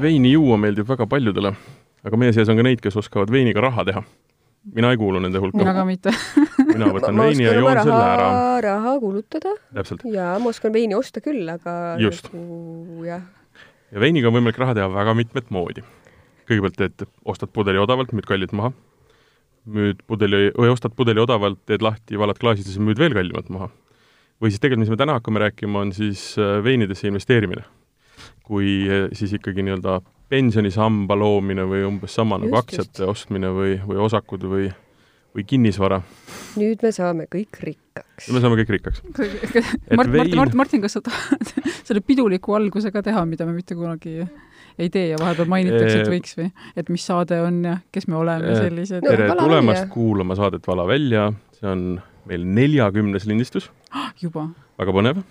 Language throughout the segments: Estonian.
veini juua meeldib väga paljudele, aga meie seas on ka neid, kes oskavad veiniga raha teha. mina ei kuulu nende hulka. mina ka mitte mina võtan veini ja joon selle ära. raha kulutada. ja ma oskan veini osta küll, aga just nagu, jah. ja veiniga on võimalik raha teha väga mitmet moodi. kõigepealt teed, ostad pudeli odavalt, müüd kallilt maha, müüd pudeli, või ostad pudeli odavalt, teed lahti, valad klaasidesse, müüd veel kallimalt maha. või siis tegelikult, mis me täna hakkame rääkima, on siis äh, veinidesse investeerimine kui eh, siis ikkagi nii-öelda pensionisamba loomine või umbes sama nagu aktsiate ostmine või, või osakud või, või kinnisvara. nüüd me saame kõik rikkaks. me saame kõik rikkaks. Mart, Martin, Martin, Martin, kas sa tahad selle piduliku alguse ka teha, mida me mitte kunagi ei tee ja vahepeal mainitakse, et võiks või? et mis saade on ja kes me oleme sellised no,. tere tulemast kuulama saadet Vala välja, see on meil neljakümnes lindistus. juba? väga põnev.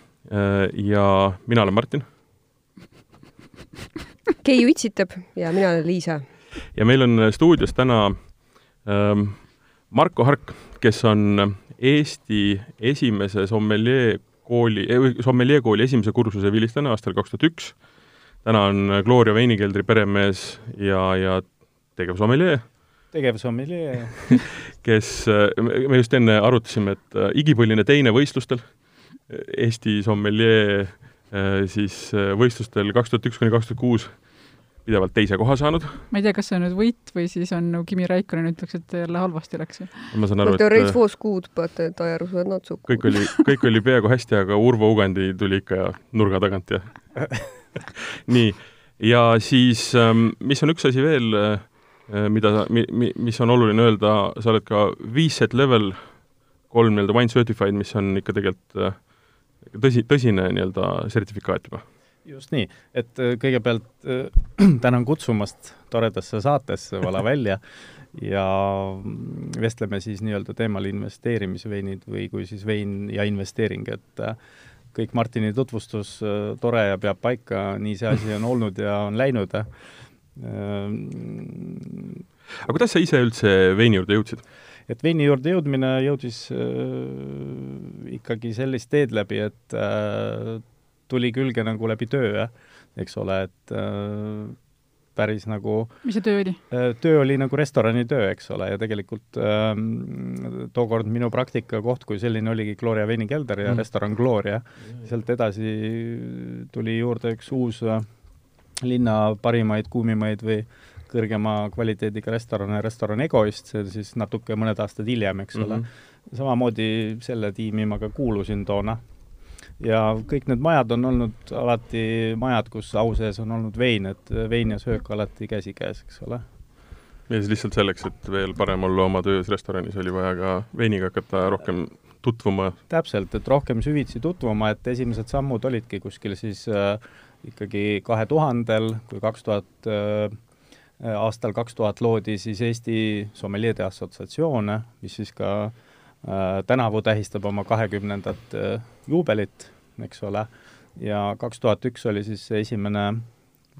ja mina olen Martin Keiu itsitab ja mina olen Liisa. ja meil on stuudios täna ähm, Marko Hark, kes on Eesti esimese sommeljee kooli, eh, sommeljee kooli esimese kursuse vilistlane aastal kaks tuhat üks. täna on Gloria veinikeldri peremees ja, ja tegevsommeljee. tegevsommeljee kes, me just enne arutasime, et äh, igipõline teine võistlustel, Eesti sommeljee Äh, siis äh, võistlustel kaks tuhat üks kuni kaks tuhat kuus pidevalt teise koha saanud. ma ei tea, kas see on nüüd võit või siis on nagu Kimi Raikkonen ütleks, et jälle halvasti läks. ma saan aru, et otsuk. kõik oli, kõik oli peaaegu hästi, aga Urvo Ugandi tuli ikka ja nurga tagant ja nii, ja siis ähm, mis on üks asi veel, äh, mida, mi-, mis on oluline öelda, sa oled ka viis set level kolm nii-öelda wine certified, mis on ikka tegelikult tõsi, tõsine nii-öelda sertifikaat juba? just nii, et äh, kõigepealt äh, tänan kutsumast toredasse saatesse Vala välja ja vestleme siis nii-öelda teemal investeerimisveinid või kui siis vein ja investeering, et äh, kõik Martini tutvustus tore ja peab paika, nii see asi on olnud ja on läinud. aga kuidas sa ise üldse veini juurde jõudsid? Et veini juurde jõudmine jõudis äh, ikkagi sellist teed läbi, et äh, tuli külge nagu läbi töö, eks ole, et äh, päris nagu mis see töö oli? Äh, töö oli nagu restoranitöö, eks ole, ja tegelikult äh, tookord minu praktikakoht kui selline oligi Gloria veinikelder ja mm. restoran Gloria. sealt edasi tuli juurde üks uus äh, linna parimaid, kuumimaid või äh, kõrgema kvaliteediga restorane, restoran Egoist, see siis natuke mõned aastad hiljem, eks ole mm. -hmm. samamoodi selle tiimi ma ka kuulusin toona. ja kõik need majad on olnud alati majad, kus au sees on olnud vein, et vein ja söök alati käsikäes, eks ole. ja siis lihtsalt selleks, et veel parem olla oma töös restoranis, oli vaja ka veiniga hakata rohkem tutvuma? täpselt, et rohkem süvitsi tutvuma, et esimesed sammud olidki kuskil siis äh, ikkagi kahe tuhandel, kui kaks tuhat Äh, aastal kaks tuhat loodi siis Eesti Sommeljeede Assotsiatsioon, mis siis ka äh, tänavu tähistab oma kahekümnendat äh, juubelit, eks ole, ja kaks tuhat üks oli siis esimene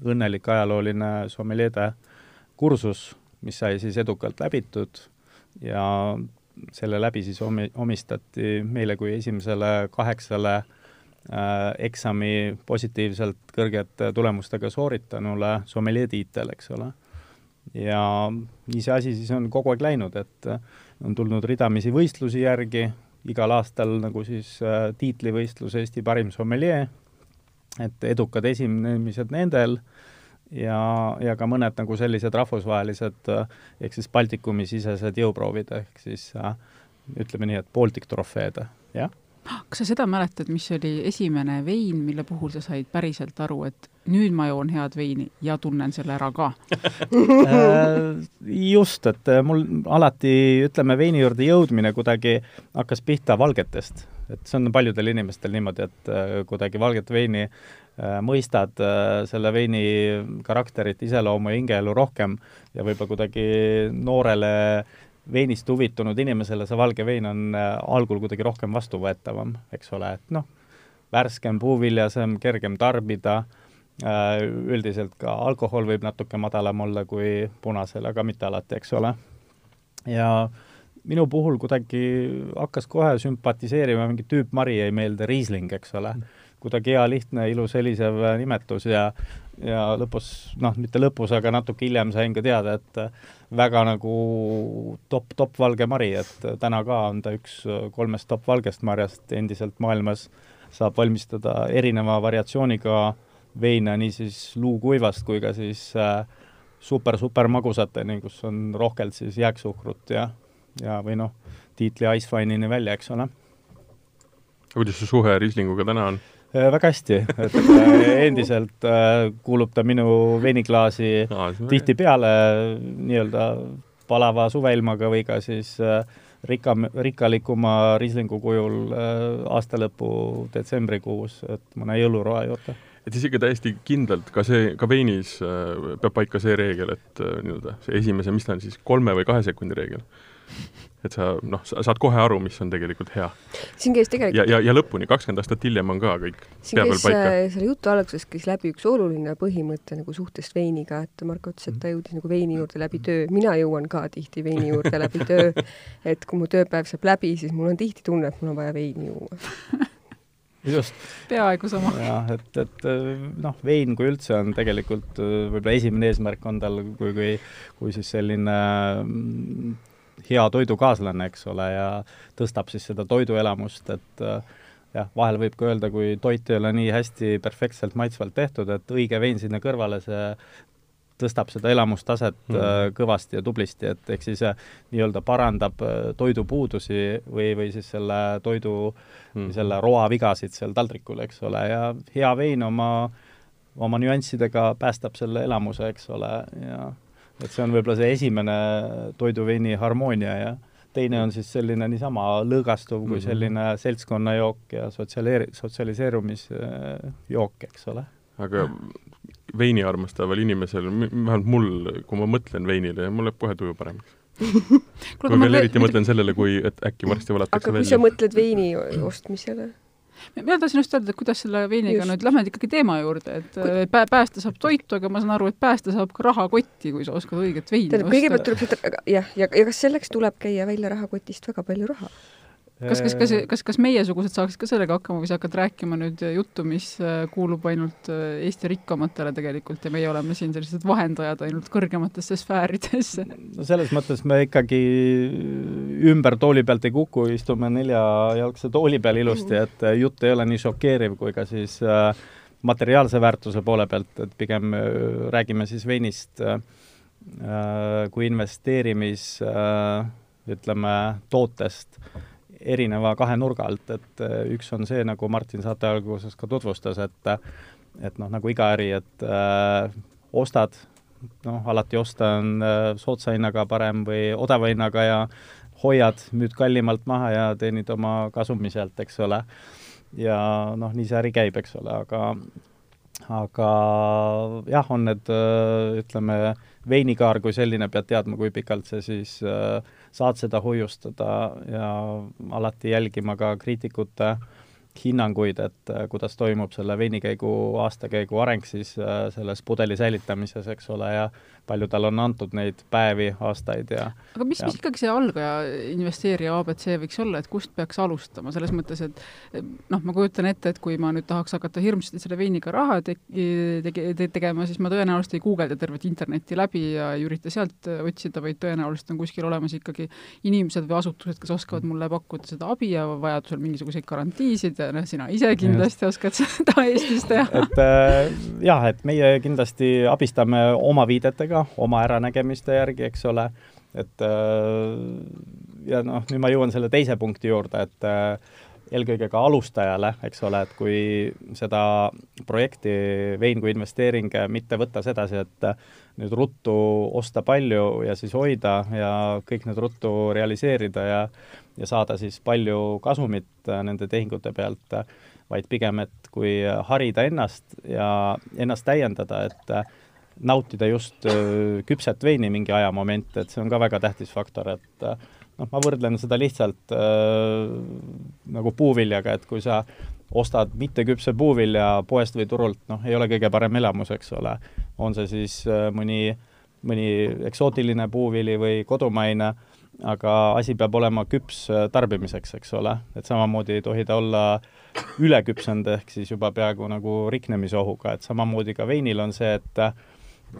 õnnelik ajalooline sommeljeede kursus, mis sai siis edukalt läbitud. Ja selle läbi siis omi-, omistati meile kui esimesele kaheksale äh, eksami positiivselt kõrgete tulemustega sooritanule sommeljee tiitel, eks ole ja nii see asi siis on kogu aeg läinud, et äh, on tulnud ridamisi võistlusi järgi, igal aastal nagu siis äh, tiitlivõistlus Eesti parim sommeljee, et edukad esinemised nendel ja, ja ka mõned nagu sellised rahvusvahelised äh, ehk siis Baltikumi sisesed jõuproovid, ehk siis äh, ütleme nii, et Baltic trofeed, jah kas sa seda mäletad, mis oli esimene vein, mille puhul sa said päriselt aru, et nüüd ma joon head veini ja tunnen selle ära ka äh, just, et äh, mul alati, ütleme, veini juurde jõudmine kuidagi hakkas pihta valgetest. et see on paljudel inimestel niimoodi, et äh, kuidagi valget veini mõistad selle veini karakterit, iseloomu ja hingeelu rohkem ja võib-olla kuidagi noorele veinist huvitunud inimesele see valge vein on äh, algul kuidagi rohkem vastuvõetavam, eks ole, et noh, värskem, puuviljasem, kergem tarbida, äh, üldiselt ka alkohol võib natuke madalam olla kui punasel, aga mitte alati, eks ole. ja minu puhul kuidagi hakkas kohe sümpatiseerima mingi tüüp Mari jäi meelde, Riesling, eks ole. kuidagi hea, lihtne, ilus, helisev nimetus ja ja lõpus, noh, mitte lõpus, aga natuke hiljem sain ka teada, et väga nagu top-top valge mari, et täna ka on ta üks kolmest top valgest marjast endiselt maailmas, saab valmistada erineva variatsiooniga veine nii siis luukuivast kui ka siis super-super magusateni, kus on rohkelt siis jääksuhkrut ja, ja või noh, tiitli Ice Wine'ini välja, eks ole. kuidas su suhe Rieslinguga täna on? Äh, väga hästi, et äh, endiselt äh, kuulub ta minu veiniklaasi tihtipeale nii-öelda palava suveilmaga või ka siis rikam, rikkalikuma Rieslingu kujul aastalõpu detsembrikuus, et mõne jõuluroa juurde. et ikka täiesti kindlalt ka see, ka veinis peab paika see reegel, et nii-öelda see esimese, mis ta on siis, kolme või kahe sekundi reegel et sa noh, sa saad kohe aru, mis on tegelikult hea. siin käis tegelikult ja, ja, ja lõpuni, kakskümmend aastat hiljem on ka kõik siin käis äh, selle jutu alguses käis läbi üks oluline põhimõte nagu suhtest veiniga, et Marko ütles, et ta jõudis nagu veini juurde läbi töö. mina jõuan ka tihti veini juurde läbi töö. et kui mu tööpäev saab läbi, siis mul on tihti tunne, et mul on vaja veini juua just. peaaegu sama. jah, et, et noh, vein kui üldse on tegelikult võib-olla esimene eesmärk on tal, kui, kui, kui siis selline mm, hea toidukaaslane, eks ole, ja tõstab siis seda toiduelamust, et äh, jah, vahel võib ka öelda, kui toit ei ole nii hästi perfektselt maitsvalt tehtud, et õige vein sinna kõrvale, see tõstab seda elamustaset mm. kõvasti ja tublisti, et ehk siis äh, nii-öelda parandab toidupuudusi või, või siis selle toidu mm., selle roavigasid seal taldrikul, eks ole, ja hea vein oma, oma nüanssidega päästab selle elamuse, eks ole, ja et see on võib-olla see esimene toiduveini harmoonia ja teine on siis selline niisama lõõgastuv kui mhm. selline seltskonnajook ja sotsialeeri-, sotsialiseerumisjook, eks ole. aga veini armastaval inimesel, vähemalt mul, kui ma mõtlen veinile, mul läheb kohe tuju paremaks kui veel eriti mõtlen sellele, kui, et äkki varsti valatakse välja. aga kui sa mõtled veini ostmisele mina tahtsin just öelda, et kuidas selle veiniga just. nüüd, lähme nüüd ikkagi teema juurde, et kui... Äh, pää-, päästa saab toitu, aga ma saan aru, et päästa saab ka rahakotti, kui sa oskad õiget veini osta. kõigepealt tuleb seda, jah, ja, ja kas selleks tuleb käia välja rahakotist väga palju raha? Kas, kas, kas, kas, kas meiesugused saaksid ka sellega hakkama või sa hakkad rääkima nüüd juttu, mis äh, kuulub ainult äh, Eesti rikkamatele tegelikult ja meie oleme siin sellised vahendajad ainult kõrgematesse sfääridesse? no selles mõttes me ikkagi ümber tooli pealt ei kuku, istume neljajalgse tooli peal ilusti, et äh, jutt ei ole nii šokeeriv kui ka siis materiaalse väärtuse poole pealt, et pigem räägime siis veinist kui investeerimis ütleme, tootest erineva kahe nurga alt, et äh, üks on see, nagu Martin saate alguses ka tutvustas, et et noh, nagu iga äri, et äh, ostad, noh, alati osta on äh, soodsa hinnaga parem või odava hinnaga ja hoiad, müüd kallimalt maha ja teenid oma kasumi sealt, eks ole. ja noh, nii see äri käib, eks ole, aga aga jah, on need äh, ütleme, veinikaar kui selline, pead teadma, kui pikalt sa siis äh, saad seda hoiustada ja alati jälgima ka kriitikute hinnanguid, et äh, kuidas toimub selle veinikäigu, aastakäigu areng siis selles pudeli säilitamises, eks ole, ja palju tal on antud neid päevi, aastaid ja aga mis, mis ikkagi see algaja investeerija abc võiks olla, et kust peaks alustama, selles mõttes, et noh, ma kujutan ette, et kui ma nüüd tahaks hakata hirmsasti selle veiniga raha te-, tege-, te-, tegema, siis ma tõenäoliselt ei guugelda tervet internetti läbi ja ei ürita sealt otsida, vaid tõenäoliselt on kuskil olemas ikkagi inimesed või asutused, kes oskavad mulle pakkuda seda abi ja vajadusel mingisuguseid garantiisid ja noh, sina ise kindlasti Just. oskad seda Eestis teha. et äh, jah, et meie kindlasti abistame oma viidetega, aega oma äranägemiste järgi, eks ole, et äh, ja noh, nüüd ma jõuan selle teise punkti juurde, et äh, eelkõige ka alustajale, eks ole, et kui seda projekti vein kui investeering mitte võtta sedasi, et nüüd ruttu osta palju ja siis hoida ja kõik need ruttu realiseerida ja ja saada siis palju kasumit nende tehingute pealt, vaid pigem, et kui harida ennast ja ennast täiendada, et nautida just küpset veini mingi ajamoment, et see on ka väga tähtis faktor, et noh, ma võrdlen seda lihtsalt äh, nagu puuviljaga, et kui sa ostad mitteküpse puuvilja poest või turult, noh, ei ole kõige parem elamus, eks ole. on see siis äh, mõni, mõni eksootiline puuvili või kodumaine, aga asi peab olema küps äh, tarbimiseks, eks ole, et samamoodi ei tohi ta olla üleküpsenud, ehk siis juba peaaegu nagu riknemise ohuga, et samamoodi ka veinil on see, et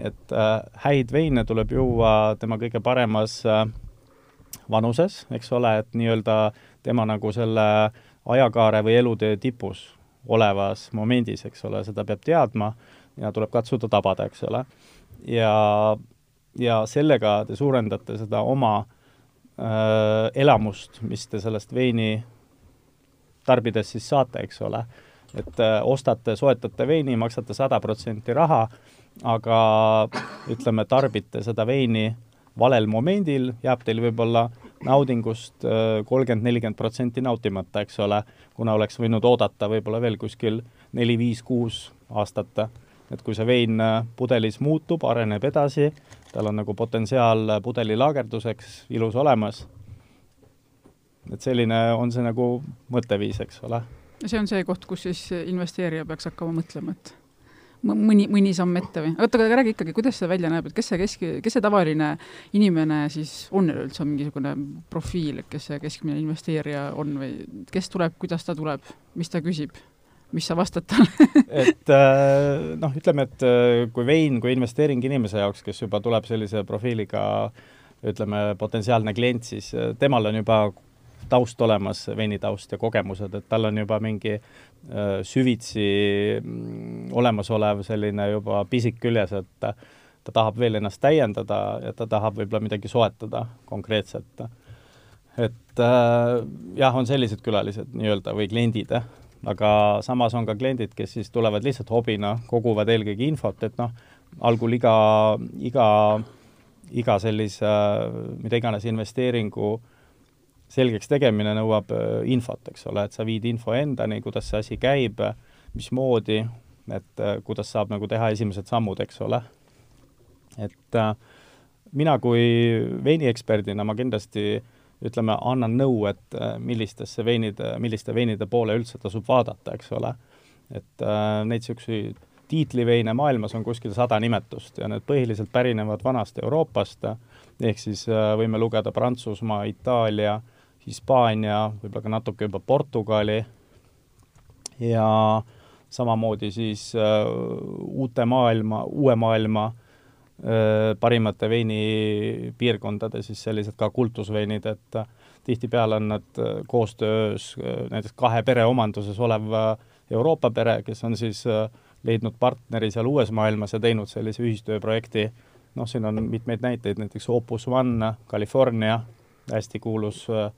et äh, häid veine tuleb juua tema kõige paremas äh, vanuses, eks ole, et nii-öelda tema nagu selle ajakaare või elutee tipus olevas momendis, eks ole, seda peab teadma ja tuleb katsuda tabada, eks ole. ja, ja sellega te suurendate seda oma äh, elamust, mis te sellest veini tarbides siis saate, eks ole. et äh, ostate, soetate veini, maksate sada protsenti raha, aga ütleme, tarbite seda veini valel momendil, jääb teil võib-olla naudingust äh, kolmkümmend, nelikümmend protsenti nautimata, eks ole, kuna oleks võinud oodata võib-olla veel kuskil neli, viis, kuus aastat. et kui see vein äh, pudelis muutub, areneb edasi, tal on nagu potentsiaal pudeli laagerduseks ilus olemas, et selline on see nagu mõtteviis, eks ole. see on see koht, kus siis investeerija peaks hakkama mõtlema, et mõni, mõni samm ette või? oota, aga räägi ikkagi, kuidas see välja näeb, et kes see kesk, kes see tavaline inimene siis on üleüldse, on mingisugune profiil, et kes see keskmine investeerija on või kes tuleb, kuidas ta tuleb, mis ta küsib? mis sa vastad talle et äh, noh, ütleme, et äh, kui vein kui investeering inimese jaoks, kes juba tuleb sellise profiiliga ütleme, potentsiaalne klient, siis äh, temal on juba taust olemas, veinitaust ja kogemused, et tal on juba mingi äh, süvitsi mm, olemasolev selline juba pisik küljes, et ta tahab veel ennast täiendada ja ta tahab võib-olla midagi soetada konkreetselt. et äh, jah, on sellised külalised nii-öelda või kliendid, aga samas on ka kliendid, kes siis tulevad lihtsalt hobina, koguvad eelkõige infot, et noh, algul iga, iga, iga sellise mida iganes investeeringu äh, selgeks tegemine nõuab äh, infot, eks ole, et sa viid info endani, kuidas see asi käib, mismoodi, et äh, kuidas saab nagu teha esimesed sammud, eks ole. et äh, mina kui veinieksperdina ma kindlasti ütleme, annan nõu, et millistesse veinide, milliste veinide poole üldse tasub vaadata, eks ole. et neid niisuguseid tiitliveine maailmas on kuskil sada nimetust ja need põhiliselt pärinevad vanast Euroopast, ehk siis võime lugeda Prantsusmaa, Itaalia, Hispaania, võib-olla ka natuke juba Portugali. Ja samamoodi siis äh, uute maailma, uue maailma äh, parimate veinipiirkondade siis sellised ka kultusveinid, et äh, tihtipeale on nad äh, koostöös äh, näiteks kahe pere omanduses olev Euroopa pere, kes on siis äh, leidnud partneri seal uues maailmas ja teinud sellise ühistööprojekti, noh, siin on mitmeid näiteid, näiteks Opus One, California, hästi kuulus äh,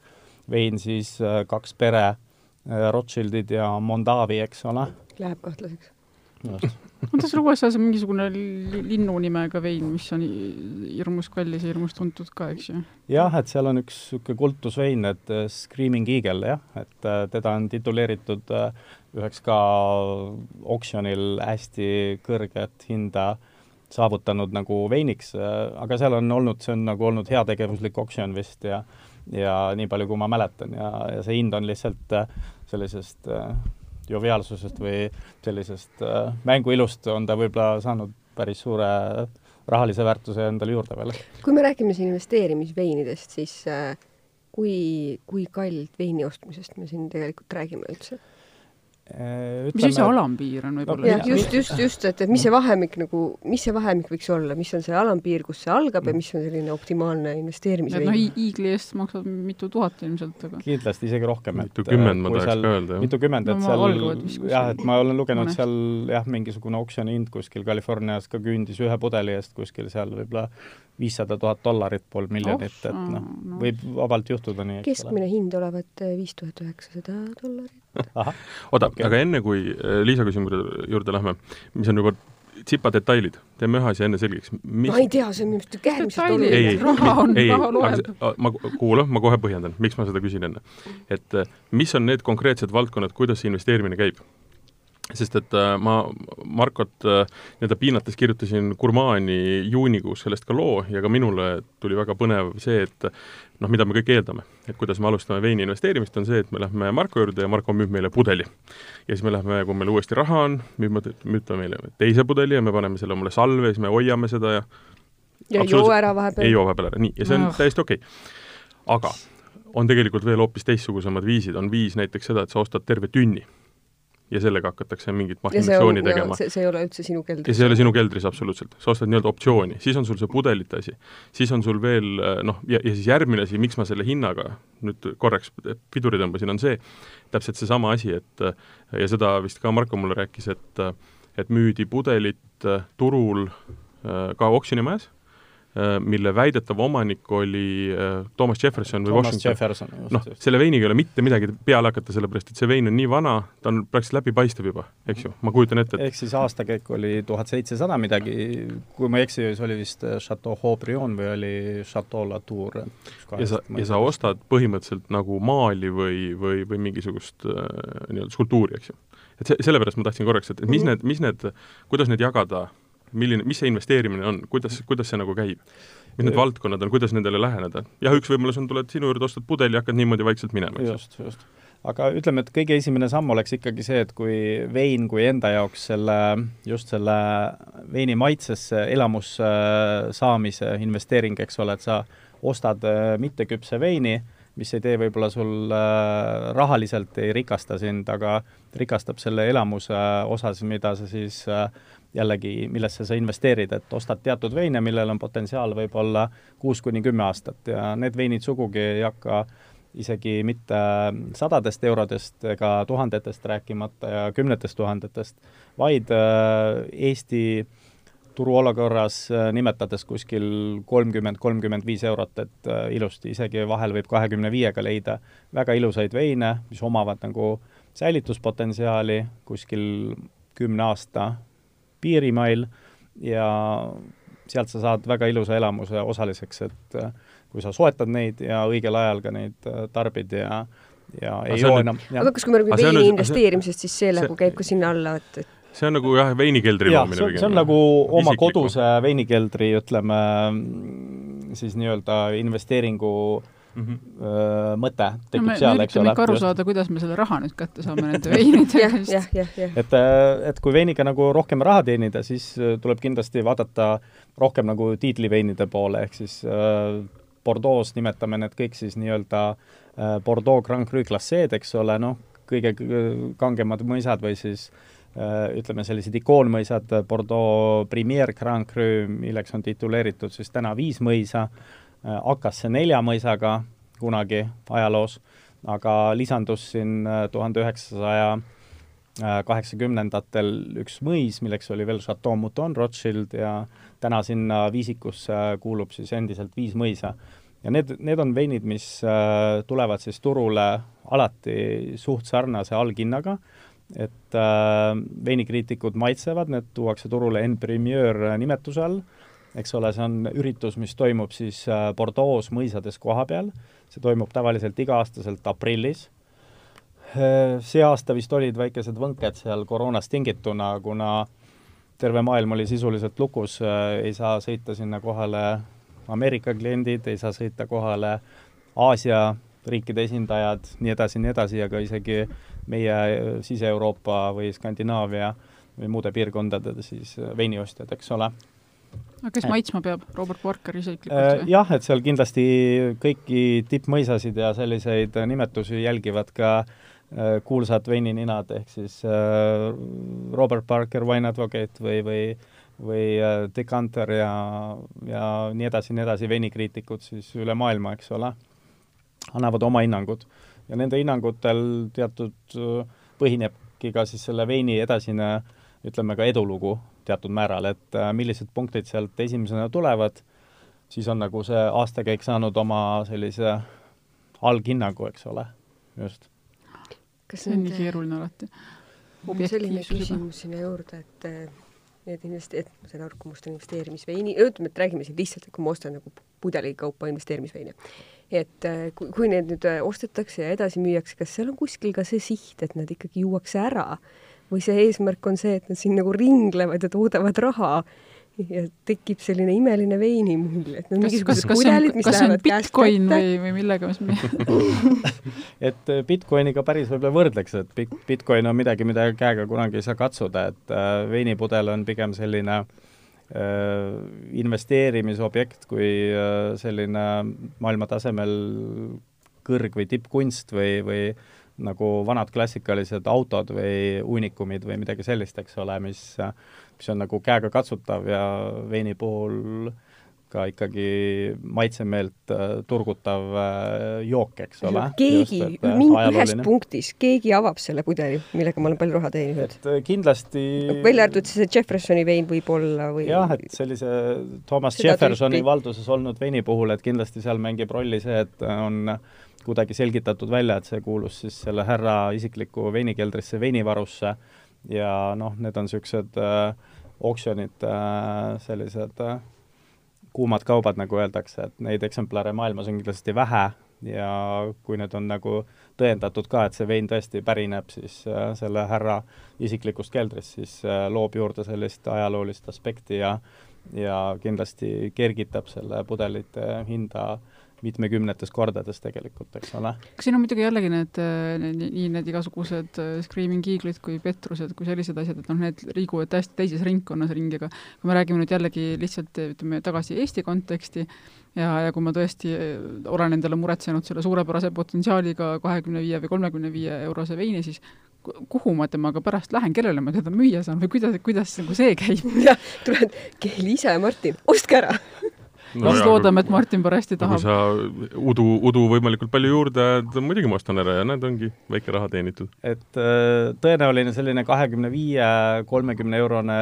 vein siis äh, kaks pere, äh, Rothschildid ja Mondavi, eks ole. Läheb kahtlaseks. on ta seal USA-s mingisugune linnu nimega vein, mis on hirmus kallis ja hirmus tuntud ka, eks ju? jah, et seal on üks niisugune kultusvein, et äh, Screaming Eagle, jah, et teda on tituleeritud üheks ka oksjonil hästi kõrget hinda saavutanud nagu veiniks, aga seal on olnud, see on nagu olnud heategevuslik oksjon vist ja ja nii palju, kui ma mäletan ja, ja see hind on lihtsalt äh, sellisest äh, joviaalsusest või sellisest äh, mänguilust on ta võib-olla saanud päris suure rahalise väärtuse endale juurde veel. kui me räägime siin investeerimisveinidest, siis kui, kui kallilt veini ostmisest me siin tegelikult räägime üldse? Ütleme, mis see alampiir on võib-olla just, just, just, et, et mis see vahemik nagu, mis see vahemik võiks olla, mis on see alampiir, kus see algab ja mis on selline optimaalne investeerimisvein? noh, iigli eest maksab mitu tuhat ilmselt, aga kindlasti isegi rohkem. mitukümmend ma tahaks ka öelda, jah. mitukümmend, et no, seal jah, et ma olen lugenud mõnest. seal jah, mingisugune oksjoni hind kuskil Californias ka küündis ühe pudeli eest kuskil seal võib-olla viissada tuhat dollarit, pool miljonit, et noh no., võib vabalt juhtuda nii. keskmine hind olevat viis tuhat üheksasada dollarit oota okay., aga enne kui äh, Liisa küsimuse juurde lähme, mis on juba tsipatetailid, teeme ühe asja enne selgeks. ma ei tea, see on minu arust äärmiselt oluline. raha on, raha loeb. ma, kuula, ma kohe põhjendan, miks ma seda küsin enne. et äh, mis on need konkreetsed valdkonnad, kuidas see investeerimine käib? Sest et äh, ma Markot äh, nii-öelda piinates kirjutasin Gurmani juunikuus sellest ka loo ja ka minule tuli väga põnev see, et noh, mida me kõik eeldame, et kuidas me alustame veini investeerimist, on see, et me lähme Marko juurde ja Marko müüb meile pudeli. ja siis me lähme, kui meil uuesti raha on, müüb, müüb ta meile teise pudeli ja me paneme selle omale salve ja siis me hoiame seda ja ja ei joo ära vahepeal. ei joo vahepeal ära, nii, ja see on no. täiesti okei okay aga on tegelikult veel hoopis teistsugusemad viisid, on viis näiteks seda, et sa ostad terve tünni ja sellega hakatakse mingit mahtimissiooni tegema. see, see ei ole üldse sinu keldris? ja see ei ole sinu keldris absoluutselt, sa ostad nii-öelda optsiooni, siis on sul see pudelite asi, siis on sul veel noh, ja, ja siis järgmine asi, miks ma selle hinnaga nüüd korraks piduri tõmbasin, on see, täpselt seesama asi, et ja seda vist ka Marko mulle rääkis, et et müüdi pudelit turul ka oksjonimajas Äh, mille väidetav omanik oli äh, Thomas Jefferson või Thomas Washington. Noh, selle veiniga ei ole mitte midagi peale hakata, sellepärast et see vein on nii vana, ta on praktiliselt läbipaistev juba, eks ju, ma kujutan ette, et ehk siis aastakäik oli tuhat seitsesada midagi, kui ma ei eksi, siis oli vist äh, Chateau Haut-Brion või oli Chateau Latour. ja sa, ja sa ostad põhimõtteliselt nagu maali või, või, või mingisugust äh, nii-öelda skulptuuri, eks ju. et see, sellepärast ma tahtsin korraks, et, mis mm -hmm. need, mis need, kuidas need jagada milline, mis see investeerimine on, kuidas, kuidas see nagu käib? mis need valdkonnad on, kuidas nendele läheneda? jah, üks võimalus on, tuled sinu juurde, ostad pudeli ja hakkad niimoodi vaikselt minema, just, just. aga ütleme, et kõige esimene samm oleks ikkagi see, et kui vein kui enda jaoks selle, just selle veini maitsesse, elamusse saamise investeering, eks ole, et sa ostad äh, mitteküpse veini, mis ei tee võib-olla sul äh, rahaliselt, ei rikasta sind, aga rikastab selle elamuse osas, mida sa siis äh, jällegi, millesse sa investeerid, et ostad teatud veine, millel on potentsiaal võib-olla kuus kuni kümme aastat ja need veinid sugugi ei hakka isegi mitte sadadest eurodest ega tuhandetest rääkimata ja kümnetest tuhandetest, vaid äh, Eesti turuolukorras äh, nimetades kuskil kolmkümmend, kolmkümmend viis eurot, et äh, ilusti, isegi vahel võib kahekümne viiega leida väga ilusaid veine, mis omavad nagu säilituspotentsiaali kuskil kümne aasta piirimail ja sealt sa saad väga ilusa elamuse osaliseks, et äh, kui sa soetad neid ja õigel ajal ka neid äh, tarbid ja ja aga ei joo enam. aga kas, kui me räägime veini investeerimisest, siis see nagu käib ka sinna alla, et, et see on nagu jah, veinikeldri loomine pigem. see on nagu oma Isikliku. koduse veinikeldri, ütleme siis nii-öelda investeeringu äh, mm -hmm. mõte tekib no, seal, eks ole. ikka aru saada, kuidas me selle raha nüüd kätte saame nende veinide eest jah, jah, jah. et, äh, et kui veiniga nagu rohkem raha teenida, siis äh, tuleb kindlasti vaadata rohkem nagu tiitliveinide poole, ehk siis äh, Bordeaux nimetame need kõik siis nii-öelda äh, Bordeaux Grand Cru klasseed, eks ole, noh, kõige kangemad mõisad või siis äh, ütleme, sellised ikoonmõisad, Bordeaux Premier Grand Cru, milleks on tituleeritud siis täna viis mõisa äh,, hakkas äh, see nelja mõisaga kunagi ajaloos, aga lisandus siin äh, tuhande üheksasaja äh, kaheksakümnendatel üks mõis, milleks oli veel Chateau Mouton Rothschild ja täna sinna viisikusse kuulub siis endiselt viis mõisa. ja need, need on veinid, mis tulevad siis turule alati suht sarnase alghinnaga, et veinikriitikud maitsevad, need tuuakse turule en primeur nimetuse all eks ole, see on üritus, mis toimub siis äh, Bordeaux mõisades kohapeal, see toimub tavaliselt iga-aastaselt aprillis. Äh, see aasta vist olid väikesed võnked seal koroonast tingituna, kuna terve maailm oli sisuliselt lukus, äh, ei saa sõita sinna kohale Ameerika kliendid, ei saa sõita kohale Aasia riikide esindajad, nii edasi, nii edasi, aga isegi meie Sise-Euroopa või Skandinaavia või muude piirkondade siis veiniostjad, eks ole aga kes maitsma peab, Robert Parker isiklikult äh, või? jah, et seal kindlasti kõiki tippmõisasid ja selliseid nimetusi jälgivad ka äh, kuulsad veinininad, ehk siis Robert Parker, Wine Advocate või, või või Decanter ja, ja nii edasi, nii edasi, veinikriitikud siis üle maailma, eks ole, annavad oma hinnangud. ja nende hinnangutel teatud põhinebki ka siis selle veini edasine ütleme ka edulugu teatud määral, et äh, millised punktid sealt esimesena tulevad, siis on nagu see aastakäik saanud oma sellise alghinnangu, eks ole, just. kas see on nii keeruline alati? selline küsimus sinna juurde, et äh, need investe-, et ma saan aru, kui ma ostan investeerimisveini, ütleme, et räägime siin lihtsalt, et kui ma ostan nagu pudelikaupa investeerimisveine, et äh, kui, kui need nüüd ostetakse ja edasi müüakse, kas seal on kuskil ka see siht, et nad ikkagi juuakse ära või see eesmärk on see, et nad siin nagu ringlevad ja toodavad raha ja tekib selline imeline veinimulje, et on mingisugused pudelid, mis lähevad käest kätte. või, või millega me et äh, Bitcoiniga päris võib-olla võrdleks, et Bitcoin on midagi, mida käega kunagi ei saa katsuda, et äh, veinipudel on pigem selline investeerimisobjekt kui selline maailmatasemel kõrg- või tippkunst või, või nagu vanad klassikalised autod või uunikumid või midagi sellist, eks ole, mis, mis on nagu käegakatsutav ja veini puhul ka ikkagi maitsemeelt äh, turgutav äh, jook, eks ole. keegi, äh, ühes punktis, keegi avab selle pudeli, millega ma olen palju raha teeninud. kindlasti välja arvatud see Jeffersoni vein võib-olla või jah, et sellise Thomas Jeffersoni valduses olnud veini puhul, et kindlasti seal mängib rolli see, et on kuidagi selgitatud välja, et see kuulus siis selle härra isiklikku veinikeldrisse, veinivarusse. Ja noh, need on niisugused äh, oksjonid äh,, sellised äh, kuumad kaubad, nagu öeldakse, et neid eksemplare maailmas on kindlasti vähe. Ja kui need on nagu tõendatud ka, et see vein tõesti pärineb siis äh, selle härra isiklikust keldrist, siis äh, loob juurde sellist ajaloolist aspekti ja ja kindlasti kergitab selle pudelite hinda äh, mitmekümnetes kordades tegelikult, eks ole. kas siin on muidugi jällegi need, need, nii need igasugused äh, Screaming Eagle'id kui petrused kui sellised asjad, et noh, need liiguvad täiesti teises ringkonnas ringi, aga kui me räägime nüüd jällegi lihtsalt ütleme tagasi Eesti konteksti ja, ja kui ma tõesti äh, olen endale muretsenud selle suurepärase potentsiaaliga kahekümne viie või kolmekümne viie eurose veini, siis kuhu ma temaga pärast lähen, kellele ma teda müüa saan või kuidas, kuidas nagu see käib? jah, tuled, keeli ise, Martin, ostke ära no siis loodame, et Martin parajasti tahab. kui sa udu, udu võimalikult palju juurde ajad, muidugi ma ostan ära ja näed, ongi väike raha teenitud. et äh, tõenäoline selline kahekümne viie, kolmekümne eurone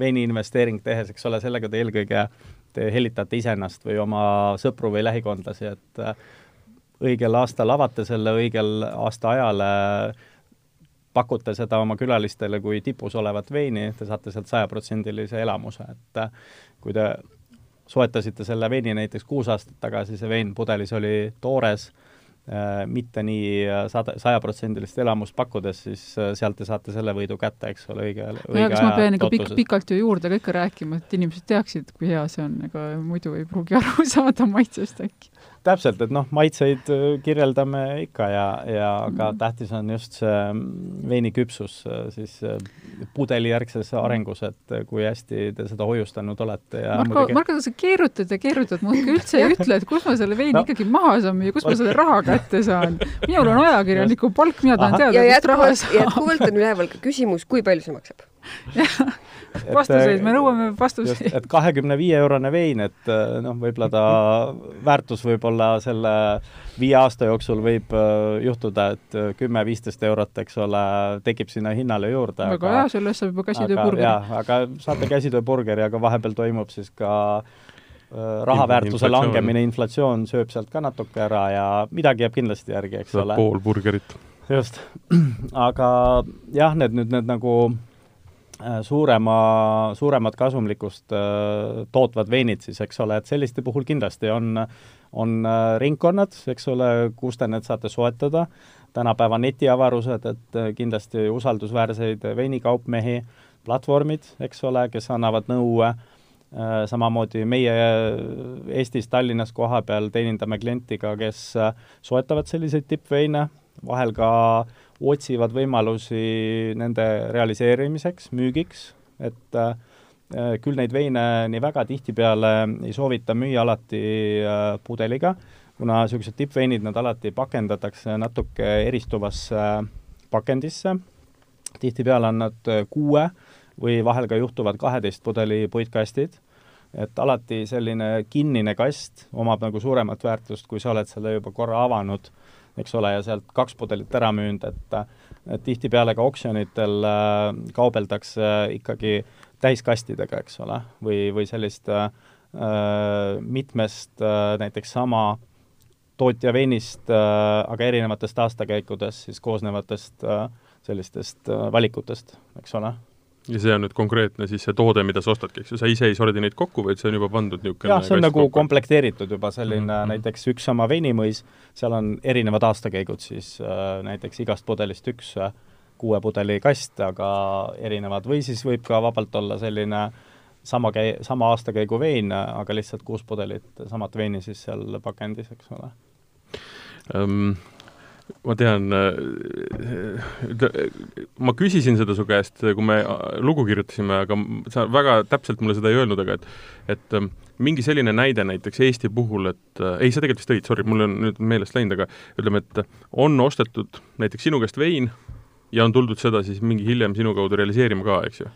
veini investeering tehes, eks ole, sellega te eelkõige te hellitate iseennast või oma sõpru või lähikondlasi, et äh, õigel aastal avate selle, õigel aastaajal pakute seda oma külalistele kui tipus olevat veini, te saate sealt sajaprotsendilise elamuse, et äh, kui te soetasite selle veini näiteks kuus aastat tagasi, see vein pudelis oli toores äh,, mitte nii äh, sada, sajaprotsendilist elamust pakkudes, siis äh, sealt te saate selle võidu kätte, eks ole, õige, õige aja ma pean ikka pikk, pikalt ju juurde ka ikka rääkima, et inimesed teaksid, kui hea see on, ega muidu ei pruugi aru saada maitsest äkki täpselt, et noh, maitseid äh, kirjeldame ikka ja, ja aga mm. tähtis on just see mm, veini küpsus äh, siis äh, pudelijärgses arengus, et kui hästi te seda hoiustanud olete ja Marko muidugi..., Marko, sa keerutad ja keerutad, muudkui üldse ei ütle, et kus ma selle veini no. ikkagi maha saan müüa, kus ma selle raha kätte saan. minul on ajakirjaniku palk, mina tahan teada, kust raha saab. jätkuvalt on üleval ka küsimus, kui palju see maksab vastuseid, me nõuame vastuseid. et kahekümne viie eurone vein, et äh, noh, võib-olla ta väärtus võib-olla selle viie aasta jooksul võib äh, juhtuda, et äh, kümme-viisteist eurot, eks ole, tekib sinna hinnale juurde. väga hea, selle eest saab juba käsitööburgeri. aga saate käsitööburgeri, aga vahepeal toimub siis ka raha väärtuse langemine, inflatsioon sööb sealt ka natuke ära ja midagi jääb kindlasti järgi, eks ole. pool burgerit. just, aga jah, need nüüd need nagu Äh, suurema, suuremat kasumlikkust äh, tootvad veinid siis, eks ole, et selliste puhul kindlasti on, on äh, ringkonnad, eks ole, kus te need saate soetada, tänapäeva netiavarused, et kindlasti usaldusväärseid veinikaupmehi, platvormid, eks ole, kes annavad nõu äh, samamoodi meie Eestis, Tallinnas kohapeal teenindame klienti ka, kes soetavad selliseid tippveine, vahel ka otsivad võimalusi nende realiseerimiseks, müügiks, et äh, küll neid veine nii väga tihtipeale ei soovita müüa alati äh, pudeliga, kuna niisugused tippveinid, nad alati pakendatakse natuke eristuvasse pakendisse, tihtipeale on nad kuue või vahel ka juhtuvad kaheteist pudeli puitkastid, et alati selline kinnine kast omab nagu suuremat väärtust, kui sa oled selle juba korra avanud eks ole, ja sealt kaks pudelit ära müünud, et tihtipeale ka oksjonitel äh, kaubeldakse ikkagi täiskastidega, eks ole, või, või sellist äh, mitmest äh, näiteks sama tootja veinist äh,, aga erinevatest aastakäikudes siis koosnevatest äh, sellistest äh, valikutest, eks ole ja see on nüüd konkreetne siis see toode, mida sa ostadki, eks ju, sa ise ei sordi neid kokku, vaid see on juba pandud niisugune jah, see on nagu kokku. komplekteeritud juba selline mm -hmm. näiteks üks sama veinimõis, seal on erinevad aastakäigud siis äh, näiteks igast pudelist üks äh, kuue pudeli kast, aga erinevad, või siis võib ka vabalt olla selline sama käi-, sama aastakäigu vein, aga lihtsalt kuus pudelit samat veini siis seal pakendis, eks ole um ma tean, äh, ma küsisin seda su käest, kui me lugu kirjutasime, aga sa väga täpselt mulle seda ei öelnud, aga et et mingi selline näide näiteks Eesti puhul, et äh, ei, sa tegelikult vist tõid, sorry, mul on nüüd meelest läinud, aga ütleme, et on ostetud näiteks sinu käest vein ja on tuldud seda siis mingi hiljem sinu kaudu realiseerima ka, eks ju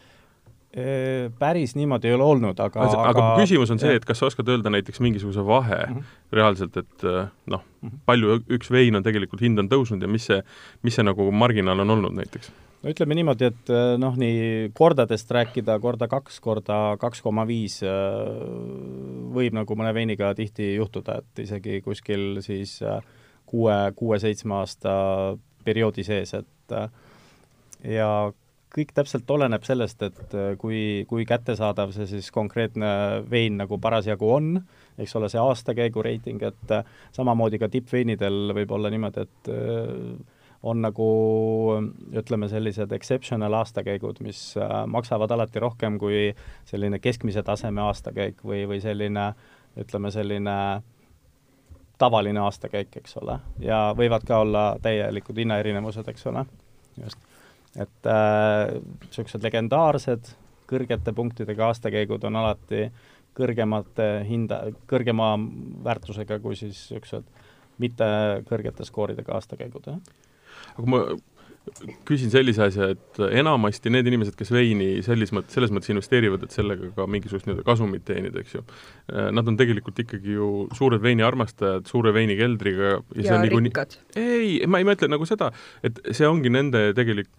päris niimoodi ei ole olnud, aga aga, aga mu küsimus on see, et kas sa oskad öelda näiteks mingisuguse vahe mm -hmm. reaalselt, et äh, noh -hmm., palju üks vein on tegelikult, hind on tõusnud ja mis see, mis see nagu marginaal on olnud näiteks? no ütleme niimoodi, et äh, noh, nii kordadest rääkida, korda kaks, korda kaks koma viis äh, võib nagu mõne veiniga tihti juhtuda, et isegi kuskil siis kuue, kuue-seitsme aasta perioodi sees, et ja kõik täpselt oleneb sellest, et äh, kui, kui kättesaadav see siis konkreetne vein nagu parasjagu on, eks ole, see aastakäigu reiting, et äh, samamoodi ka tippveinidel võib olla niimoodi, et äh, on nagu ütleme, sellised exceptional aastakäigud, mis maksavad alati rohkem kui selline keskmise taseme aastakäik või, või selline ütleme, selline tavaline aastakäik, eks ole, ja võivad ka olla täielikud hinnaerinevused, eks ole, just et niisugused äh, legendaarsed kõrgete punktidega aastakäigud on alati kõrgemate hinda, kõrgema väärtusega kui siis niisugused mitte kõrgete skooridega aastakäigud, jah. aga kui ma küsin sellise asja, et enamasti need inimesed, kes veini selles mõttes, selles mõttes investeerivad, et sellega ka mingisugust nii-öelda kasumit teenida, eks ju, nad on tegelikult ikkagi ju suured veiniarmastajad, suure veinikeldriga ja, ja rikkad. ei, ma ei mõtle nagu seda, et see ongi nende tegelik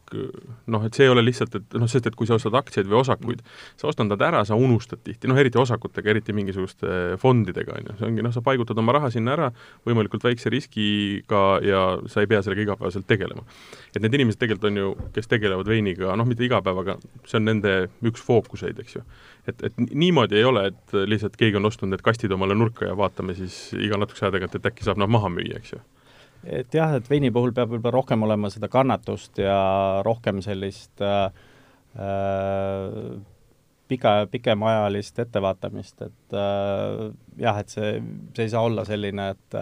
noh, et see ei ole lihtsalt, et noh, sest et kui sa ostad aktsiaid või osakuid, sa ostad nad ära, sa unustad tihti, noh eriti osakutega, eriti mingisuguste fondidega, on ju, see ongi noh, sa paigutad oma raha sinna ära võimalikult väikse riskiga ja sa ei pea sellega igapäevaselt tegelema. et need inimesed tegelikult on ju, kes tegelevad veiniga, noh, mitte iga päev, aga see on nende üks fookuseid, eks ju. et, et niimoodi ei ole, et lihtsalt keegi on ostnud need kastid omale nurka ja vaatame siis iga natukese aja tagant, et äkki saab nad maha müüa, eks ju et jah, et veini puhul peab võib-olla rohkem olema seda kannatust ja rohkem sellist äh, äh pika, pikemaajalist ettevaatamist, et äh, jah, et see, see ei saa olla selline, et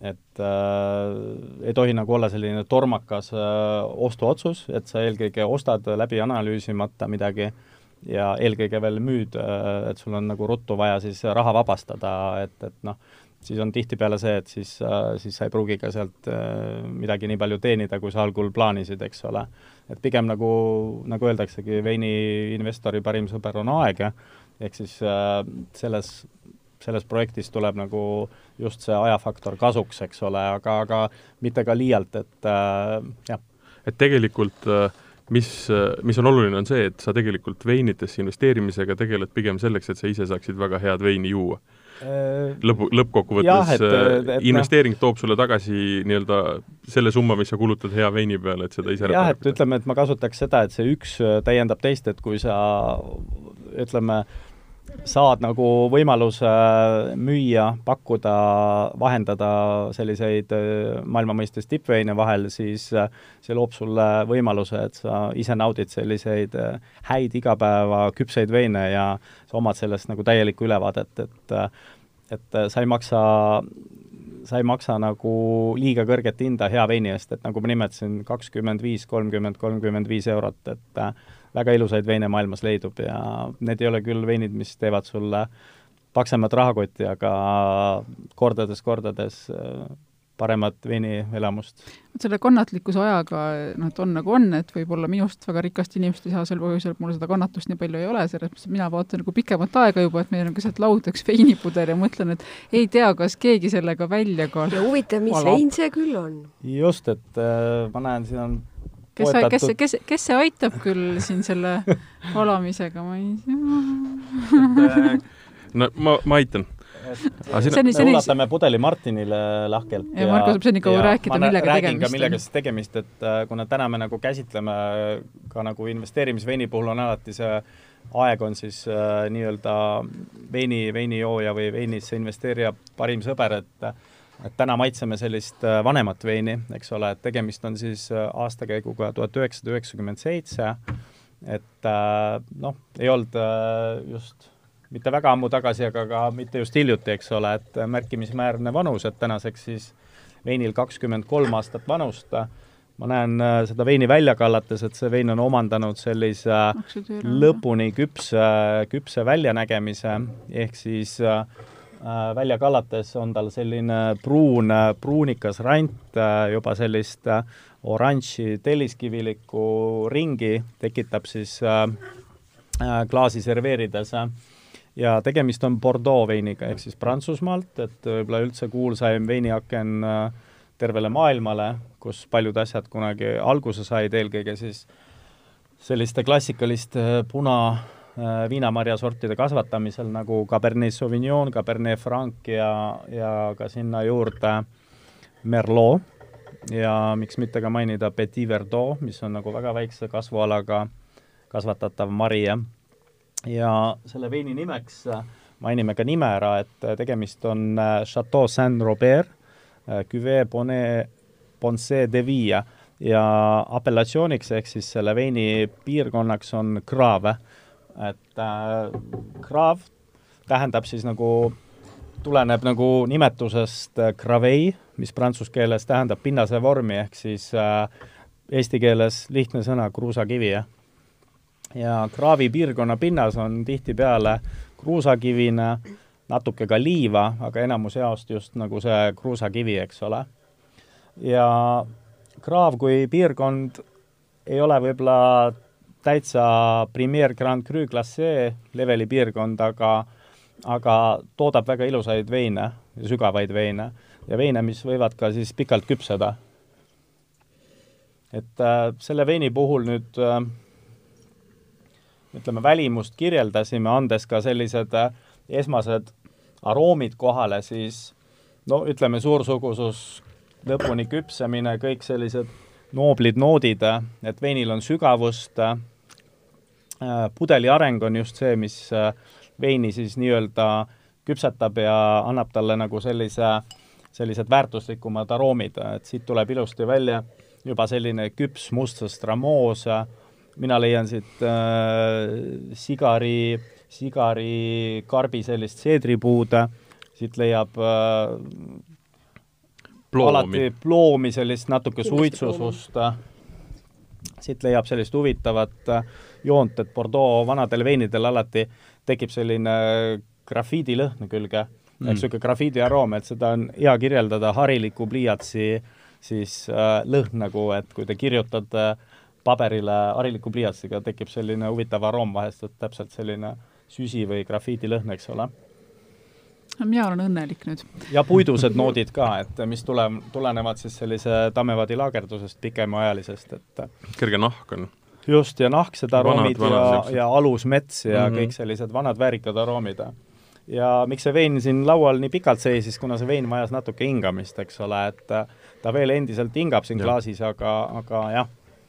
et äh, ei tohi nagu olla selline tormakas äh, ostuotsus, et sa eelkõige ostad läbi analüüsimata midagi ja eelkõige veel müüd äh,, et sul on nagu ruttu vaja siis raha vabastada, et, et noh, siis on tihtipeale see, et siis äh,, siis sa ei pruugi ka sealt äh, midagi nii palju teenida, kui sa algul plaanisid, eks ole. et pigem nagu, nagu öeldaksegi, veiniinvestori parim sõber on aeg, ehk siis äh, selles selles projektis tuleb nagu just see ajafaktor kasuks, eks ole, aga, aga mitte ka liialt, et äh, jah. et tegelikult äh, mis, mis on oluline, on see, et sa tegelikult veinidesse investeerimisega tegeled pigem selleks, et sa ise saaksid väga head veini juua äh, lõpu, lõppkokkuvõttes äh, investeering no, toob sulle tagasi nii-öelda selle summa, mis sa kulutad hea veini peale, et seda ise jah, et ütleme, et ma kasutaks seda, et see üks täiendab teist, et kui sa ütleme, saad nagu võimaluse müüa, pakkuda, vahendada selliseid äh, maailma mõistes tippveine vahel, siis äh, see loob sulle võimaluse, et sa ise naudid selliseid äh, häid igapäeva küpseid veine ja sa omad sellest nagu täielikku ülevaadet, et et sa ei maksa sa ei maksa nagu liiga kõrget hinda hea veini eest, et nagu ma nimetasin, kakskümmend viis, kolmkümmend, kolmkümmend viis eurot, et väga ilusaid veine maailmas leidub ja need ei ole küll veinid, mis teevad sulle paksemat rahakotti, aga kordades-kordades äh, paremat veinielamust. selle kannatlikkuse ajaga, noh, et on nagu on, et võib-olla minust väga rikast inimest ei saa sel põhjusel, et mul seda kannatust nii palju ei ole, selles mõttes, et mina vaatan nagu pikemat aega juba, et meil on keset lauda üks veinipudel ja mõtlen, et ei tea, kas keegi sellega välja ka ja huvitav, mis vein see küll on? just, et äh, ma näen, siin on kes, kes, kes, kes see aitab küll siin selle valamisega, ma ei tea. no ma, ma aitan. Seni, seni... me ulatame pudeli Martinile lahkelt. ja Marko saab seni kaua rääkida, millega tegemist on. millega siis tegemist, et äh, kuna täna me nagu käsitleme ka nagu investeerimisveini puhul on alati see aeg on siis äh, nii-öelda veini, veinijooja või veinisse investeerija parim sõber, et et täna maitseme sellist äh, vanemat veini, eks ole, et tegemist on siis äh, aastakäiguga tuhat üheksasada üheksakümmend seitse, et äh, noh, ei olnud just mitte väga ammu tagasi, aga ka mitte just hiljuti, eks ole, et märkimisväärne vanus, et tänaseks siis veinil kakskümmend kolm aastat vanust. ma näen seda veini välja kallates, et see vein on omandanud sellise lõpuni küpse, küpse väljanägemise, ehk siis äh, välja kallates on tal selline pruun, pruunikas rant, juba sellist oranži telliskivilikku ringi, tekitab siis klaasi serveerides ja tegemist on Bordeaux veiniga ehk siis Prantsusmaalt, et võib-olla üldse kuulsaim veiniaken äh, tervele maailmale, kus paljud asjad kunagi alguse said, eelkõige siis selliste klassikaliste äh, puna äh, viinamarjasortide kasvatamisel nagu Cabernet Sauvignon, Cabernet Franc ja, ja ka sinna juurde Merlot. Ja miks mitte ka mainida Petit Verdot, mis on nagu väga väikse kasvualaga kasvatatav mari, jah ja selle veini nimeks äh, mainime ka nime ära, et äh, tegemist on äh, Chateau Saint-Robert, Cuvée Bonnet, Ponce de Villa ja apellatsiooniks ehk siis selle veini piirkonnaks on Grave. Et äh, Grave tähendab siis nagu, tuleneb nagu nimetusest gravei, mis prantsuse keeles tähendab pinnase vormi, ehk siis äh, eesti keeles lihtne sõna kruusakivi, jah ja kraavi piirkonna pinnas on tihtipeale kruusakivine, natuke ka liiva, aga enamus jaost just nagu see kruusakivi, eks ole. ja kraav kui piirkond ei ole võib-olla täitsa Premier Grand Cru klassee leveli piirkond, aga aga toodab väga ilusaid veine, sügavaid veine ja veine, mis võivad ka siis pikalt küpseda. et äh, selle veini puhul nüüd äh, ütleme, välimust kirjeldasime, andes ka sellised äh, esmased aroomid kohale, siis no ütleme, suursugusus, lõpuni küpsemine, kõik sellised nooblid noodid, äh, et veinil on sügavust, äh, pudeli areng on just see, mis veini siis nii-öelda küpsetab ja annab talle nagu sellise, sellised väärtuslikumad aroomid, et siit tuleb ilusti välja juba selline küps mustsõst ramoos, mina leian siit äh, sigari, sigarikarbi sellist seedripuud, siit leiab äh, ploomi. ploomi, sellist natuke suitsusust, siit leiab sellist huvitavat äh, joont, et Bordeaux vanadel veinidel alati tekib selline grafiidilõhn külge mm., et niisugune grafiidi aroom, et seda on hea kirjeldada hariliku pliiatsi siis äh, lõhn nagu, et kui te kirjutate äh, paberile hariliku pliiatsiga tekib selline huvitav aroom vahest, et täpselt selline süsi või grafiidilõhn, eks ole. mina olen õnnelik nüüd. ja puidused noodid ka, et mis tule, tulenevad siis sellise tammevaadi laagerdusest pikemaajalisest, et kerge nahk on. Just, ja nahksed aroomid vanad, vanad, ja, ja alus mets ja mm -hmm. kõik sellised vanad väärikad aroomid. ja miks see vein siin laual nii pikalt seisis, kuna see vein vajas natuke hingamist, eks ole, et ta veel endiselt hingab siin ja. klaasis, aga, aga jah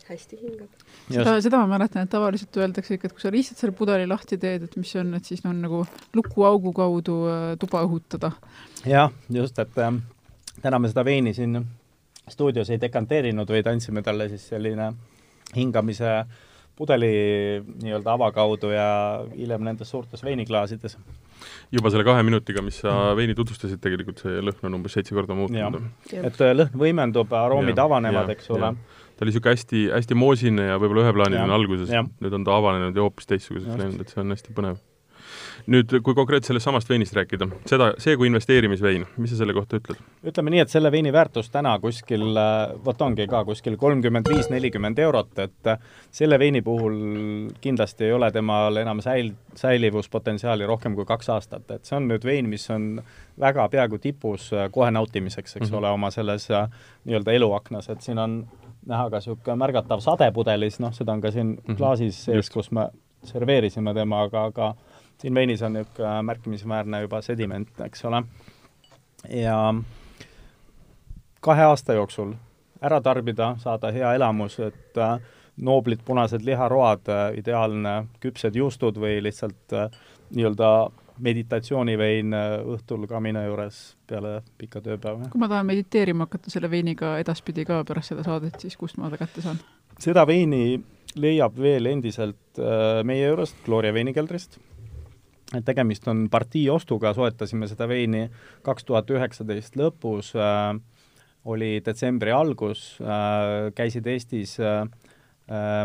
hästi hingab. seda, seda ma mäletan, et tavaliselt öeldakse ikka, et kui sa lihtsalt selle pudeli lahti teed, et mis see on, et siis on nagu lukuaugu kaudu äh, tuba õhutada. jah, just, et äh, täna me seda veini siin stuudios ei dekanteerinud, vaid andsime talle siis selline hingamise pudeli nii-öelda ava kaudu ja hiljem nendes suurtes veiniklaasides. juba selle kahe minutiga, mis sa veini tutvustasid, tegelikult see lõhn on umbes seitse korda muutunud. et äh, lõhn võimendub, aroomid ja, avanevad, eks ole. ta oli niisugune hästi, hästi moosine ja võib-olla üheplaaniline alguses, nüüd on ta avanenud ja hoopis teistsuguseks läinud, et see on hästi põnev. Nüüd, kui konkreetselt sellest samast veinist rääkida, seda, see kui investeerimisvein, mis sa selle kohta ütled? ütleme nii, et selle veini väärtus täna kuskil, vot ongi ka kuskil kolmkümmend viis, nelikümmend eurot, et selle veini puhul kindlasti ei ole temal enam säil-, säilivuspotentsiaali rohkem kui kaks aastat, et see on nüüd vein, mis on väga peaaegu tipus kohe nautimiseks, eks mm -hmm. ole, oma selles nii-öelda eluaknas, et siin on näha ka niisugune märgatav sade pudelis, noh, seda on ka siin mm -hmm. klaasis sees, kus me serveerisime temaga, aga siin veinis on niisugune märkimisväärne juba sediment, eks ole. ja kahe aasta jooksul ära tarbida, saada hea elamus, et äh, nooblid punased liharoad, äh, ideaalne küpsed juustud või lihtsalt äh, nii-öelda meditatsioonivein õhtul kamina juures peale pikka tööpäeva. kui ma tahan mediteerima hakata selle veiniga edaspidi ka pärast seda saadet, siis kust ma ta kätte saan? seda veini leiab veel endiselt meie juurest, Gloria veinikeldrist. Et tegemist on partii ostuga, soetasime seda veini kaks tuhat üheksateist lõpus äh, oli detsembri algus, käisid Eestis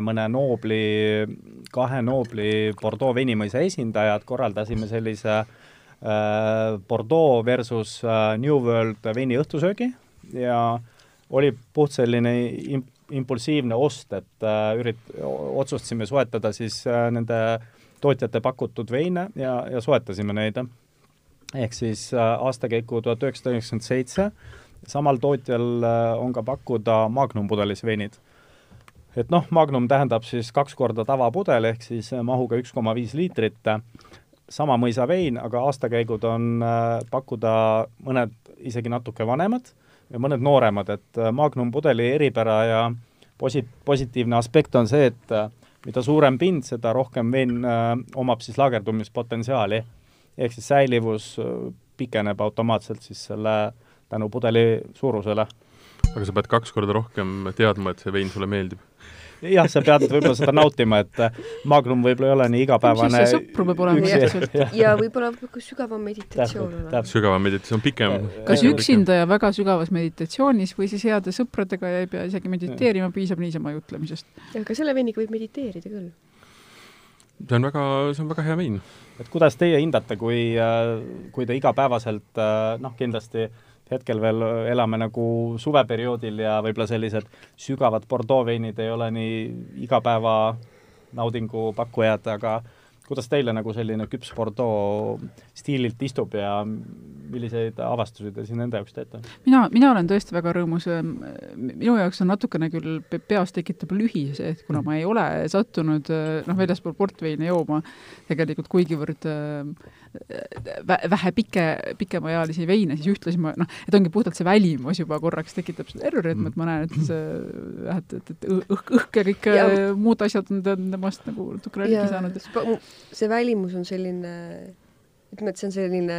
mõne Noobli, kahe Noobli Bordeaux veinimõisa esindajad, korraldasime sellise Bordeaux versus New World veini õhtusöögi ja oli puht selline imp-, impulsiivne ost, et ürit-, otsustasime soetada siis nende tootjate pakutud veine ja, ja soetasime neid ehk siis äh, aastakäiku tuhat üheksasada üheksakümmend seitse, samal tootjal äh, on ka pakkuda Magnum pudelis veinid. et noh, Magnum tähendab siis kaks korda tavapudel, ehk siis äh, mahuga üks koma viis liitrit, sama mõisa vein, aga aastakäigud on pakkuda mõned isegi natuke vanemad ja mõned nooremad, et Magnum pudeli eripära ja posi-, positiivne aspekt on see, et mida suurem pind, seda rohkem vein äh, omab siis laagerdumispotentsiaali ehk siis säilivus äh, pikeneb automaatselt siis selle tänu pudeli suurusele. Aga sa pead kaks korda rohkem teadma, et see vein sulle meeldib? jah, sa pead võib-olla seda nautima, et äh, Magnum võib-olla ei ole nii igapäevane see sõpru peab olema lihtsalt. ja võib-olla ka sügavam meditatsioon olema. sügavam meditatsioon, pikem. kas üksinda ja väga sügavas meditatsioonis või siis heade sõpradega ja ei pea isegi mediteerima, piisab niisama jutlemisest? aga selle veiniga võib mediteerida küll. see on väga, see on väga hea vein et kuidas teie hindate, kui, äh, kui te igapäevaselt äh, noh, kindlasti hetkel veel elame nagu suveperioodil ja võib-olla sellised sügavad Bordeaux veinid ei ole nii igapäeva naudingu pakkujad, aga kuidas teile nagu selline küps Bordeaux stiililt istub ja milliseid avastusi te siin enda jaoks teete? mina, mina olen tõesti väga rõõmus, minu jaoks on natukene küll peas tekitab lühi see, et kuna ma ei ole sattunud noh, väljaspool portveine jooma tegelikult kuigivõrd vähe pike, pikemaealisi veine, siis ühtlasi ma noh, et ongi puhtalt see välimus juba korraks tekitab seda errorit, et ma näen, et see jah, et, et, et õhk, õhk ja kõik ja. muud asjad on temast nagu natukene rikki saanud. see välimus on selline ütleme, et see on selline,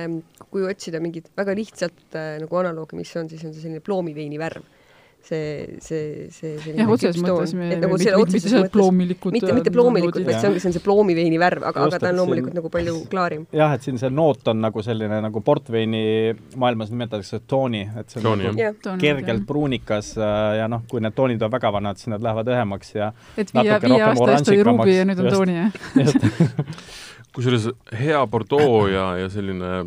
kui otsida mingit väga lihtsalt äh, nagu analoogi, mis on, siis on see selline ploomiveini värv see, see, see jah, otseses mõttes me nagu mitte, mitte sellised ploomilikud mitte, mitte ploomilikud, vaid see ongi, see on see ploomiveini värv, aga, aga ta on loomulikult siin, nagu palju klaarim. jah, et siin see noot on nagu selline, nagu portveini maailmas nimetatakse tooni, et see on tooni, nagu kergelt pruunikas äh, ja noh, kui need toonid on väga vanad, siis nad lähevad õhemaks ja et viie, viie aasta eest oli ruubi ja nüüd on tooni, jah? kusjuures hea Bordeaux ja, ja selline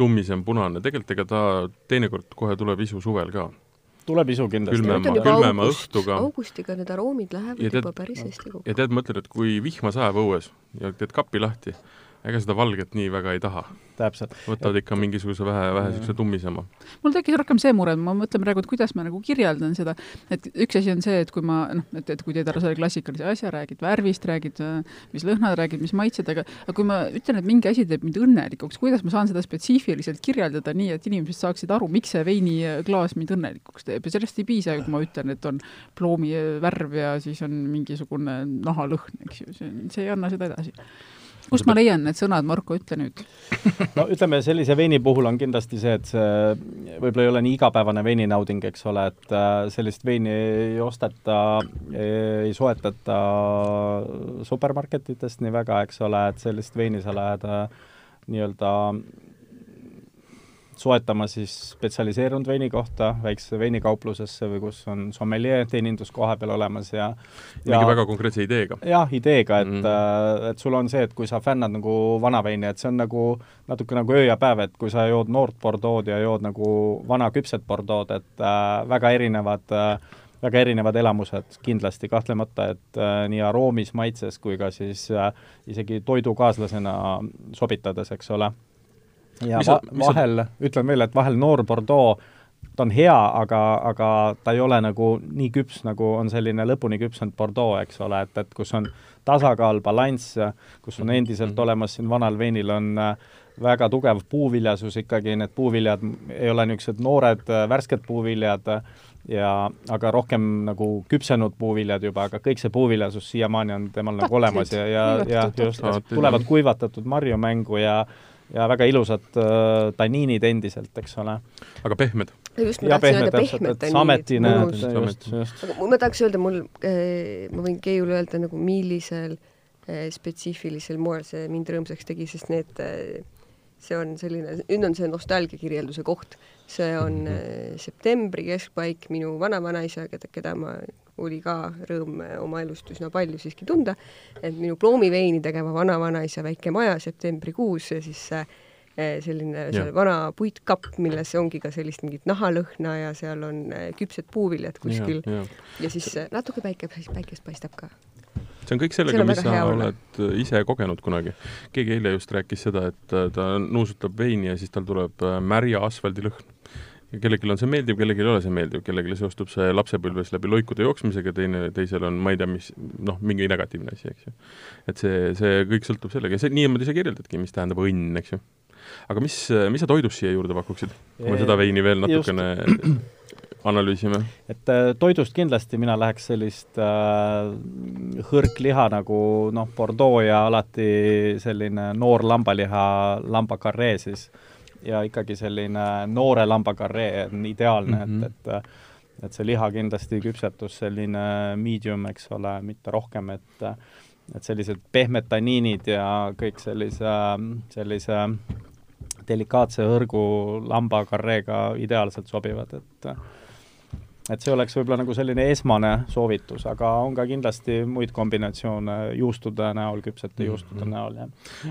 tummisem punane, tegelikult ega ta teinekord kohe tuleb isu suvel ka. Tuleb isu kindlasti. külmema, külmema august, õhtuga. augustiga need aroomid lähevad tead, juba päris hästi kokku. ja tead, mõtled, et kui vihma sajab õues ja teed kapi lahti, ega seda valget nii väga ei taha. täpselt. võtavad ikka mingisuguse vähe, vähe niisuguse tummisema. mul tekkis rohkem see mure, et ma mõtlen praegu, et kuidas ma nagu kirjeldan seda, et üks asi on see, et kui ma noh, et, et kui teed ära selle klassikalise asja, räägid värvist, räägid, mis lõhnad, räägid, mis maitsed, aga aga kui ma ütlen, et mingi asi teeb mind õnnelikuks, kuidas ma saan seda spetsiifiliselt kirjeldada nii, et inimesed saaksid aru, miks see veiniklaas mind õnnelikuks teeb ja sellest ei piisa, kui ma ütlen, et on ploomi värv ja siis on mingisugune nahalõhn, eks ju, see, see ei anna seda edasi kust ma leian need sõnad, Marko, ütle nüüd? No ütleme, sellise veini puhul on kindlasti see, et see võib-olla ei ole nii igapäevane veininauding, eks ole, et äh, sellist veini ei osteta, ei soetata supermarketitest nii väga, eks ole, et sellist veini sa lähed äh, nii-öelda soetama siis spetsialiseerunud veini kohta väiksesse veinikauplusesse või kus on sommeljee teenindus koha peal olemas ja, ja mingi väga konkreetse ideega. jah, ideega, et mm, -hmm. et sul on see, et kui sa fännad nagu vana veini, et see on nagu natuke nagu öö ja päev, et kui sa jood noort Bordeaux'd ja jood nagu vana küpset Bordeaux'd, et äh, väga erinevad äh, väga erinevad elamused kindlasti, kahtlemata, et äh, nii aroomis, maitses kui ka siis äh, isegi toidukaaslasena sobitades, eks ole ja mis va vahel, ütlen veel, et vahel noor Bordeaux, ta on hea, aga, aga ta ei ole nagu nii küps, nagu on selline lõpuni küpsenud Bordeaux, eks ole, et, et kus on tasakaal, balanss, kus on endiselt mhm. olemas siin vanal veinil on äh, väga tugev puuviljasus ikkagi, need puuviljad ei ole niisugused noored äh, värsked puuviljad ja aga rohkem nagu küpsenud puuviljad juba, aga kõik see puuviljasus siiamaani on temal nagu olemas ja, ja, ja just, tulevad kuivatatud marju mängu ja ja väga ilusad äh, tanniinid endiselt, eks ole. aga pehmed? just, ma tahtsin öelda pehmed tanniinid. sametine, just, just. aga ma tahaks öelda, mul äh,, ma võin Keiule öelda nagu millisel äh, spetsiifilisel moel see mind rõõmsaks tegi, sest need äh, see on selline, nüüd on see nostalgiakirjelduse koht. see on mm -hmm. septembri keskpaik, minu vanavanaisa, keda, keda ma, oli ka rõõm oma elust üsna palju siiski tunda, et minu ploomiveini tegeva vanavanaisa väike maja septembrikuus ja siis äh, selline seal vana puitkapp, milles ongi ka sellist mingit nahalõhna ja seal on küpsed puuviljad kuskil ja, ja. ja siis natuke päike, päikest paistab ka see on kõik sellega, mis sa oled ise kogenud kunagi. keegi eile just rääkis seda, et ta nuusutab veini ja siis tal tuleb märja asfaldilõhn. ja kellelgi on see meeldiv, kellelgi ei ole see meeldiv, kellelgi seostub see lapsepõlves läbi loikude jooksmisega, teine, teisel on ma ei tea, mis noh, mingi negatiivne asi, eks ju. et see, see kõik sõltub sellega ja see, niimoodi sa kirjeldadki, mis tähendab õnn, eks ju. aga mis, mis sa toidust siia juurde pakuksid, kui me seda veini veel natukene just analüüsime? et äh, toidust kindlasti mina läheks sellist äh, hõrkliha nagu noh, Bordeaux ja alati selline noor lambaliha, lambakarree siis, ja ikkagi selline noore lambakarree on ideaalne mm, -hmm. et, et et see liha kindlasti küpsetus selline medium, eks ole, mitte rohkem, et et sellised pehmed taniinid ja kõik sellise, sellise delikaatse hõrgu lambakarreega ideaalselt sobivad, et et see oleks võib-olla nagu selline esmane soovitus, aga on ka kindlasti muid kombinatsioone juustude näol, küpsete mm -hmm. juustude näol, jah.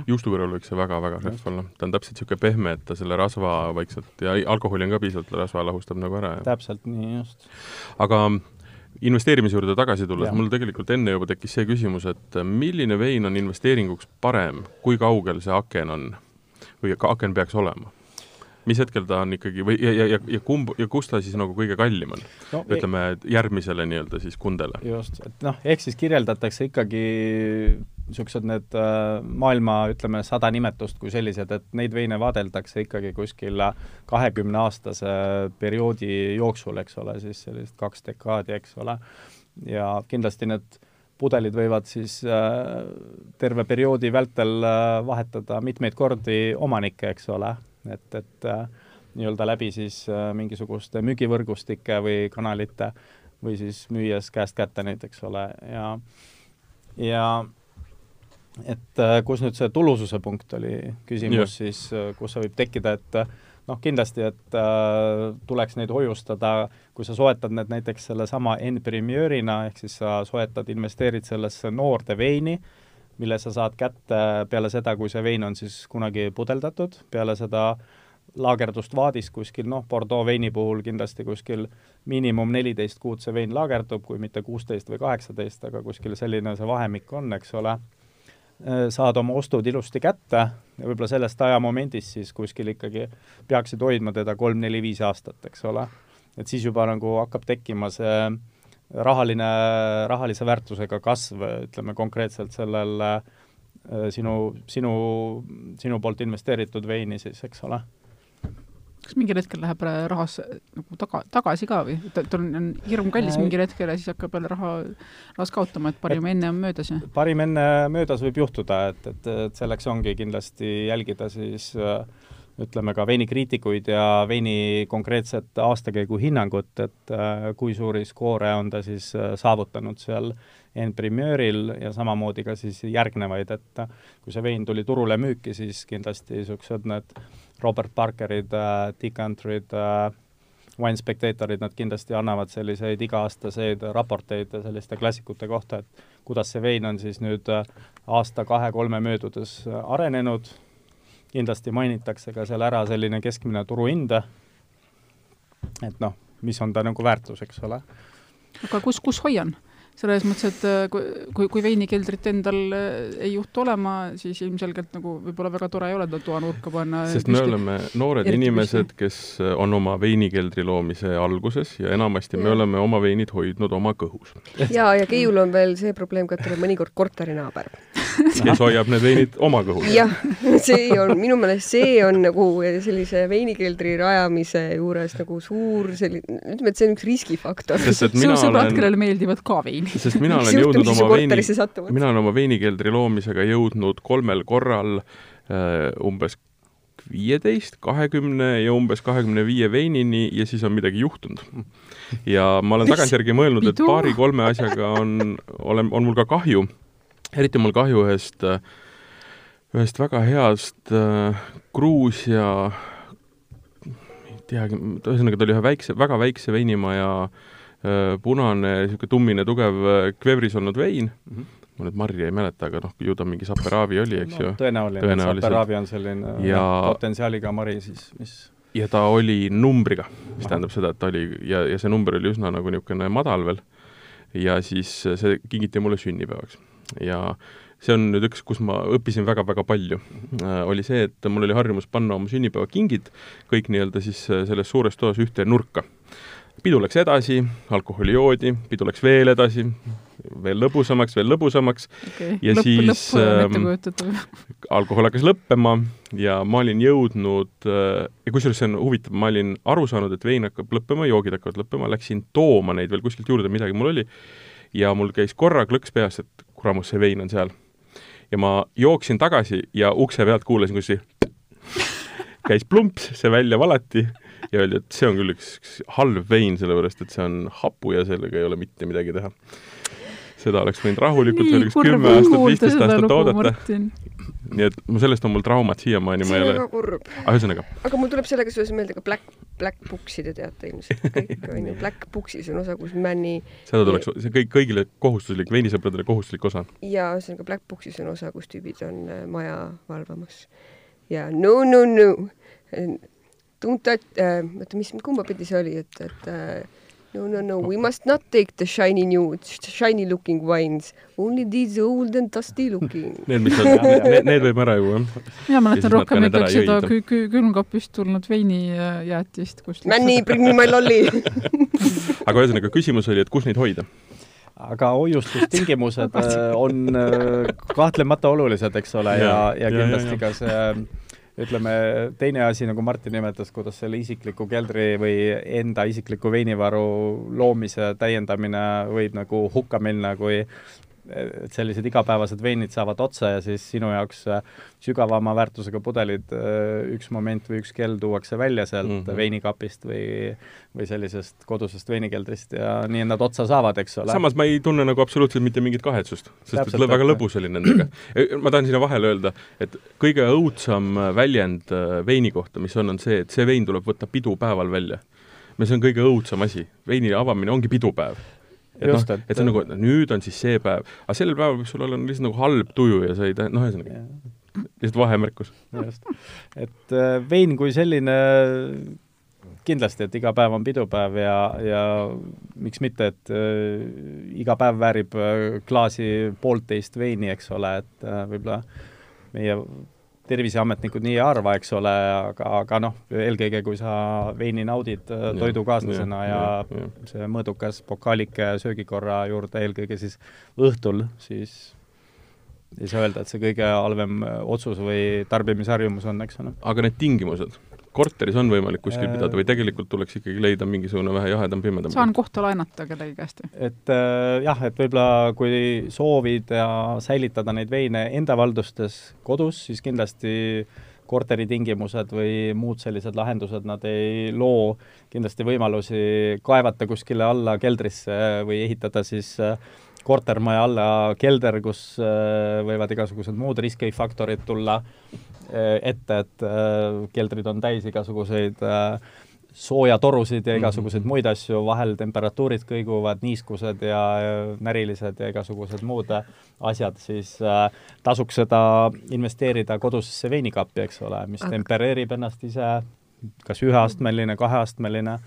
juustu kõrval võiks see väga-väga rehv olla. ta on täpselt niisugune pehme, et ta selle rasva vaikselt ja alkoholi on ka piisavalt, rasva lahustab nagu ära. täpselt nii, just. aga investeerimise juurde tagasi tulles, mul tegelikult enne juba tekkis see küsimus, et milline vein on investeeringuks parem, kui kaugel see aken on või aken peaks olema? Mis hetkel ta on ikkagi või ja, ja, ja, ja kumb ja kus ta siis nagu kõige kallim on no,? E- ütleme järgmisele nii-öelda siis kundele. just, et noh, ehk siis kirjeldatakse ikkagi niisugused need äh, maailma, ütleme, sada nimetust kui sellised, et neid veine vaadeldakse ikkagi kuskil kahekümneaastase perioodi jooksul, eks ole, siis sellist kaks dekaadi, eks ole, ja kindlasti need pudelid võivad siis äh, terve perioodi vältel äh, vahetada mitmeid kordi omanikke, eks ole, et, et äh, nii-öelda läbi siis äh, mingisuguste müügivõrgustike või kanalite või siis müües käest kätte näiteks ole ja, ja et äh, kus nüüd see tulususe punkt oli küsimus, siis kus see võib tekkida, et noh, kindlasti, et äh, tuleks neid hoiustada, kui sa soetad need näiteks sellesama N-Premierina, ehk siis sa soetad, investeerid sellesse noorde veini äh,, mille sa saad kätte peale seda, kui see vein on siis kunagi pudeldatud, peale seda laagerdust vaadis kuskil, noh, Bordeaux veini puhul kindlasti kuskil miinimum neliteist kuud see vein laagerdub, kui mitte kuusteist või kaheksateist, aga kuskil selline see vahemik on, eks ole, saad oma ostud ilusti kätte ja võib-olla sellest ajamomendist siis kuskil ikkagi peaksid hoidma teda kolm-neli-viis aastat, eks ole. et siis juba nagu hakkab tekkima see äh, rahaline, rahalise väärtusega kasv, ütleme konkreetselt sellel äh, sinu, sinu, sinu poolt investeeritud veini siis, eks ole kas mingil hetkel läheb rahas nagu taga, tagasi ka või, et tal on hirm kallis äh, mingil hetkel ja siis hakkab jälle raha, rahas kaotama, et parim et, enne on möödas ja? parim enne möödas võib juhtuda, et, et, et selleks ongi kindlasti jälgida siis äh, ütleme ka veinikriitikuid ja veini konkreetset aastakäigu hinnangut, et äh, kui suuri skoore on ta siis äh, saavutanud seal N-Premieril ja samamoodi ka siis järgnevaid, et äh, kui see vein tuli turule müüki, siis kindlasti niisugused need Robert Parkerid Dick Antrid äh,, Wine Spectatorid, nad kindlasti annavad selliseid iga-aastaseid raporteid selliste klassikute kohta, et kuidas see vein on siis nüüd aasta-kahe-kolme möödudes arenenud, kindlasti mainitakse ka seal ära selline keskmine turuhind, et noh, mis on ta nagu väärtus, eks ole. aga kus, kus hoian? Selles mõttes, et äh, kui, kui veinikeldrit endal äh, ei juhtu olema, siis ilmselgelt nagu võib-olla väga tore ei ole seda toanurka panna. sest me oleme noored inimesed, kes äh, on oma veinikeldri loomise alguses ja enamasti ja. me oleme oma veinid hoidnud oma kõhus. ja, ja Keiul on veel see probleem ka, et tal on mõnikord korterinaaber kes hoiab need veinid oma kõhus. jah, see on, minu meelest see on nagu sellise veinikeldri rajamise juures nagu suur selline, ütleme, et see on üks riskifaktor. sul sõbrad olen..., kellele meeldivad ka veinid sest mina olen jõudnud oma veini, mina olen oma veinikeldri loomisega jõudnud kolmel korral äh, umbes viieteist, kahekümne ja umbes kahekümne viie veinini ja siis on midagi juhtunud. ja ma olen tagantjärgi mõelnud, et paari-kolme asjaga on, olen, on mul ka kahju, eriti on mul kahju ühest ühest väga heast äh, Gruusia ei teagi, ühesõnaga ta oli ühe väikse, väga väikse veinimaja äh, punane, niisugune tummine, tugev äh, kvevris olnud vein mm, -hmm. ma nüüd marja ei mäleta, aga noh, ju ta mingi Saperavi oli, eks no, ju. tõenäoline, Tõenäoliselt. Saperavi on selline Ja- potentsiaaliga mari siis, mis ja ta oli numbriga, mis Ahah. tähendab seda, et ta oli ja, ja see number oli üsna nagu niisugune madal veel. ja siis see kingiti mulle sünnipäevaks. ja see on nüüd üks, kus ma õppisin väga-väga palju äh,, oli see, et mul oli harjumus panna oma sünnipäevakingid kõik nii-öelda siis äh, selles suures toas ühte nurka. Pidu läks edasi, alkoholi joodi, pidu läks veel edasi, veel lõbusamaks, veel lõbusamaks, okei Ja lõpp, siis, ähm, alkohol hakkas lõppema ja ma olin jõudnud äh, ja kusjuures see on huvitav, ma olin aru saanud, et vein hakkab lõppema, joogid hakkavad lõppema, läksin tooma neid veel kuskilt juurde, midagi mul oli, ja mul käis korra klõks peas, et kuramus, see vein on seal. ja ma jooksin tagasi ja ukse pealt kuulasin, see käis plumps, see välja valati ja öeldi, et see on küll üks, üks halb vein, sellepärast et see on hapu ja sellega ei ole mitte midagi teha. seda oleks võinud rahulikult veel üks kümme aastat, viisteist aastat oodata nii et sellest on mul traumad siiamaani, ma see ei on ole, väga kurb. aga ühesõnaga, aga mul tuleb sellega seoses meelde ka Black, Black Booksi te teate ilmselt kõik, onju. Black Booksis on osa, kus Männi seda tuleks, see kõik kõigile kohustuslik, veinisõpradele kohustuslik osa. ja ühesõnaga Black Booksis on osa, kus tüübid on äh, maja valvamas. ja no, no, no, don't äh,, oota, mis, kumba pidi see oli, et, et äh, no, no, no we must not take the shiny new, shiny looking wines, only these old and dusty looking. Need, mis on, need, need võib ära juua, jah. mina Ja mäletan ära näiteks seda kü-, kü-, külmkapist tulnud veinijäätist, kus Männi, bring me my lolli. aga ühesõnaga, küsimus oli, et kus neid hoida. aga hoiustustingimused äh, on äh, kahtlemata olulised, eks ole, ja, ja, ja kindlasti ka see ütleme, teine asi, nagu Martin nimetas, kuidas selle isikliku keldri või enda isikliku veinivaru loomise täiendamine võib nagu hukka minna, kui et sellised igapäevased veinid saavad otsa ja siis sinu jaoks äh, sügavama väärtusega pudelid äh, üks moment või üks kell tuuakse välja sealt mm. -hmm. veinikapist või, või sellisest kodusest veinikeldrist ja nii nad otsa saavad, eks ole. samas ma ei tunne nagu absoluutselt mitte mingit kahetsust, sest Täpselt, et väga lõbus oli nendega. ma tahan sinna vahele öelda, et kõige õudsam väljend äh, veini kohta, mis on, on see, et see vein tuleb võtta pidupäeval välja. ja see on kõige õudsam asi, veini avamine ongi pidupäev et noh et- see on nagu, et nüüd on siis see päev, aga sellel päeval võib sul olla lihtsalt nagu halb tuju ja sa ei tea, noh, ühesõnaga, lihtsalt vahemärkus. just, et äh, vein kui selline kindlasti, et iga päev on pidupäev ja, ja miks mitte, et äh, iga päev väärib äh, klaasi poolteist veini, eks ole, et äh, võib-olla meie terviseametnikud nii ei arva, eks ole, aga, aga noh, eelkõige kui sa veini naudid äh, toidukaaslasena ja, ja, ja see mõõdukas pokaalike söögikorra juurde eelkõige siis õhtul, siis ei saa öelda, et see kõige halvem äh, otsus või tarbimisharjumus on, eks ole. aga need tingimused, korteris on võimalik kuskil Äh, pidada või tegelikult tuleks ikkagi leida mingisugune vähe jahedam, pimedam saan kohta laenata kellegi käest et äh, jah, et võib-olla kui soovid ja säilitada neid veine enda valdustes kodus, siis kindlasti korteritingimused või muud sellised lahendused, nad ei loo. Kindlasti võimalusi kaevata kuskile alla keldrisse või ehitada siis äh, kortermaja alla kelder, kus äh, võivad igasugused muud riskifaktorid tulla ette, et äh, keldrid on täis igasuguseid äh, soojatorusid ja igasuguseid muid asju, vahel temperatuurid kõiguvad, niiskused ja äh, närilised ja igasugused muud äh, asjad, siis äh, tasuks seda investeerida kodusesse veinikappi, eks ole, mis Aga- tempereerib ennast ise, kas üheastmeline, kaheastmeline,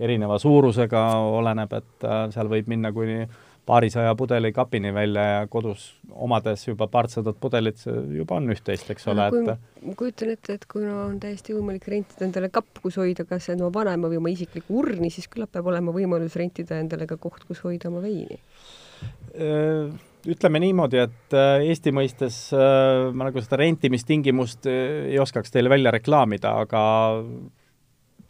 erineva suurusega, oleneb, et äh, seal võib minna kuni paarisaja pudeli kapini välja ja kodus omades juba paartsadat pudelit, see juba on üht-teist, eks ole, kui et ma kujutan ette, et kui no on täiesti võimalik rentida endale kapp, kus hoida kas oma vanema või oma isiklikku urni, siis küllap peab olema võimalus rentida endale ka koht, kus hoida oma veini. Äh, ütleme niimoodi, et äh, Eesti mõistes äh, ma nagu seda rentimistingimust ei oskaks teile välja reklaamida, aga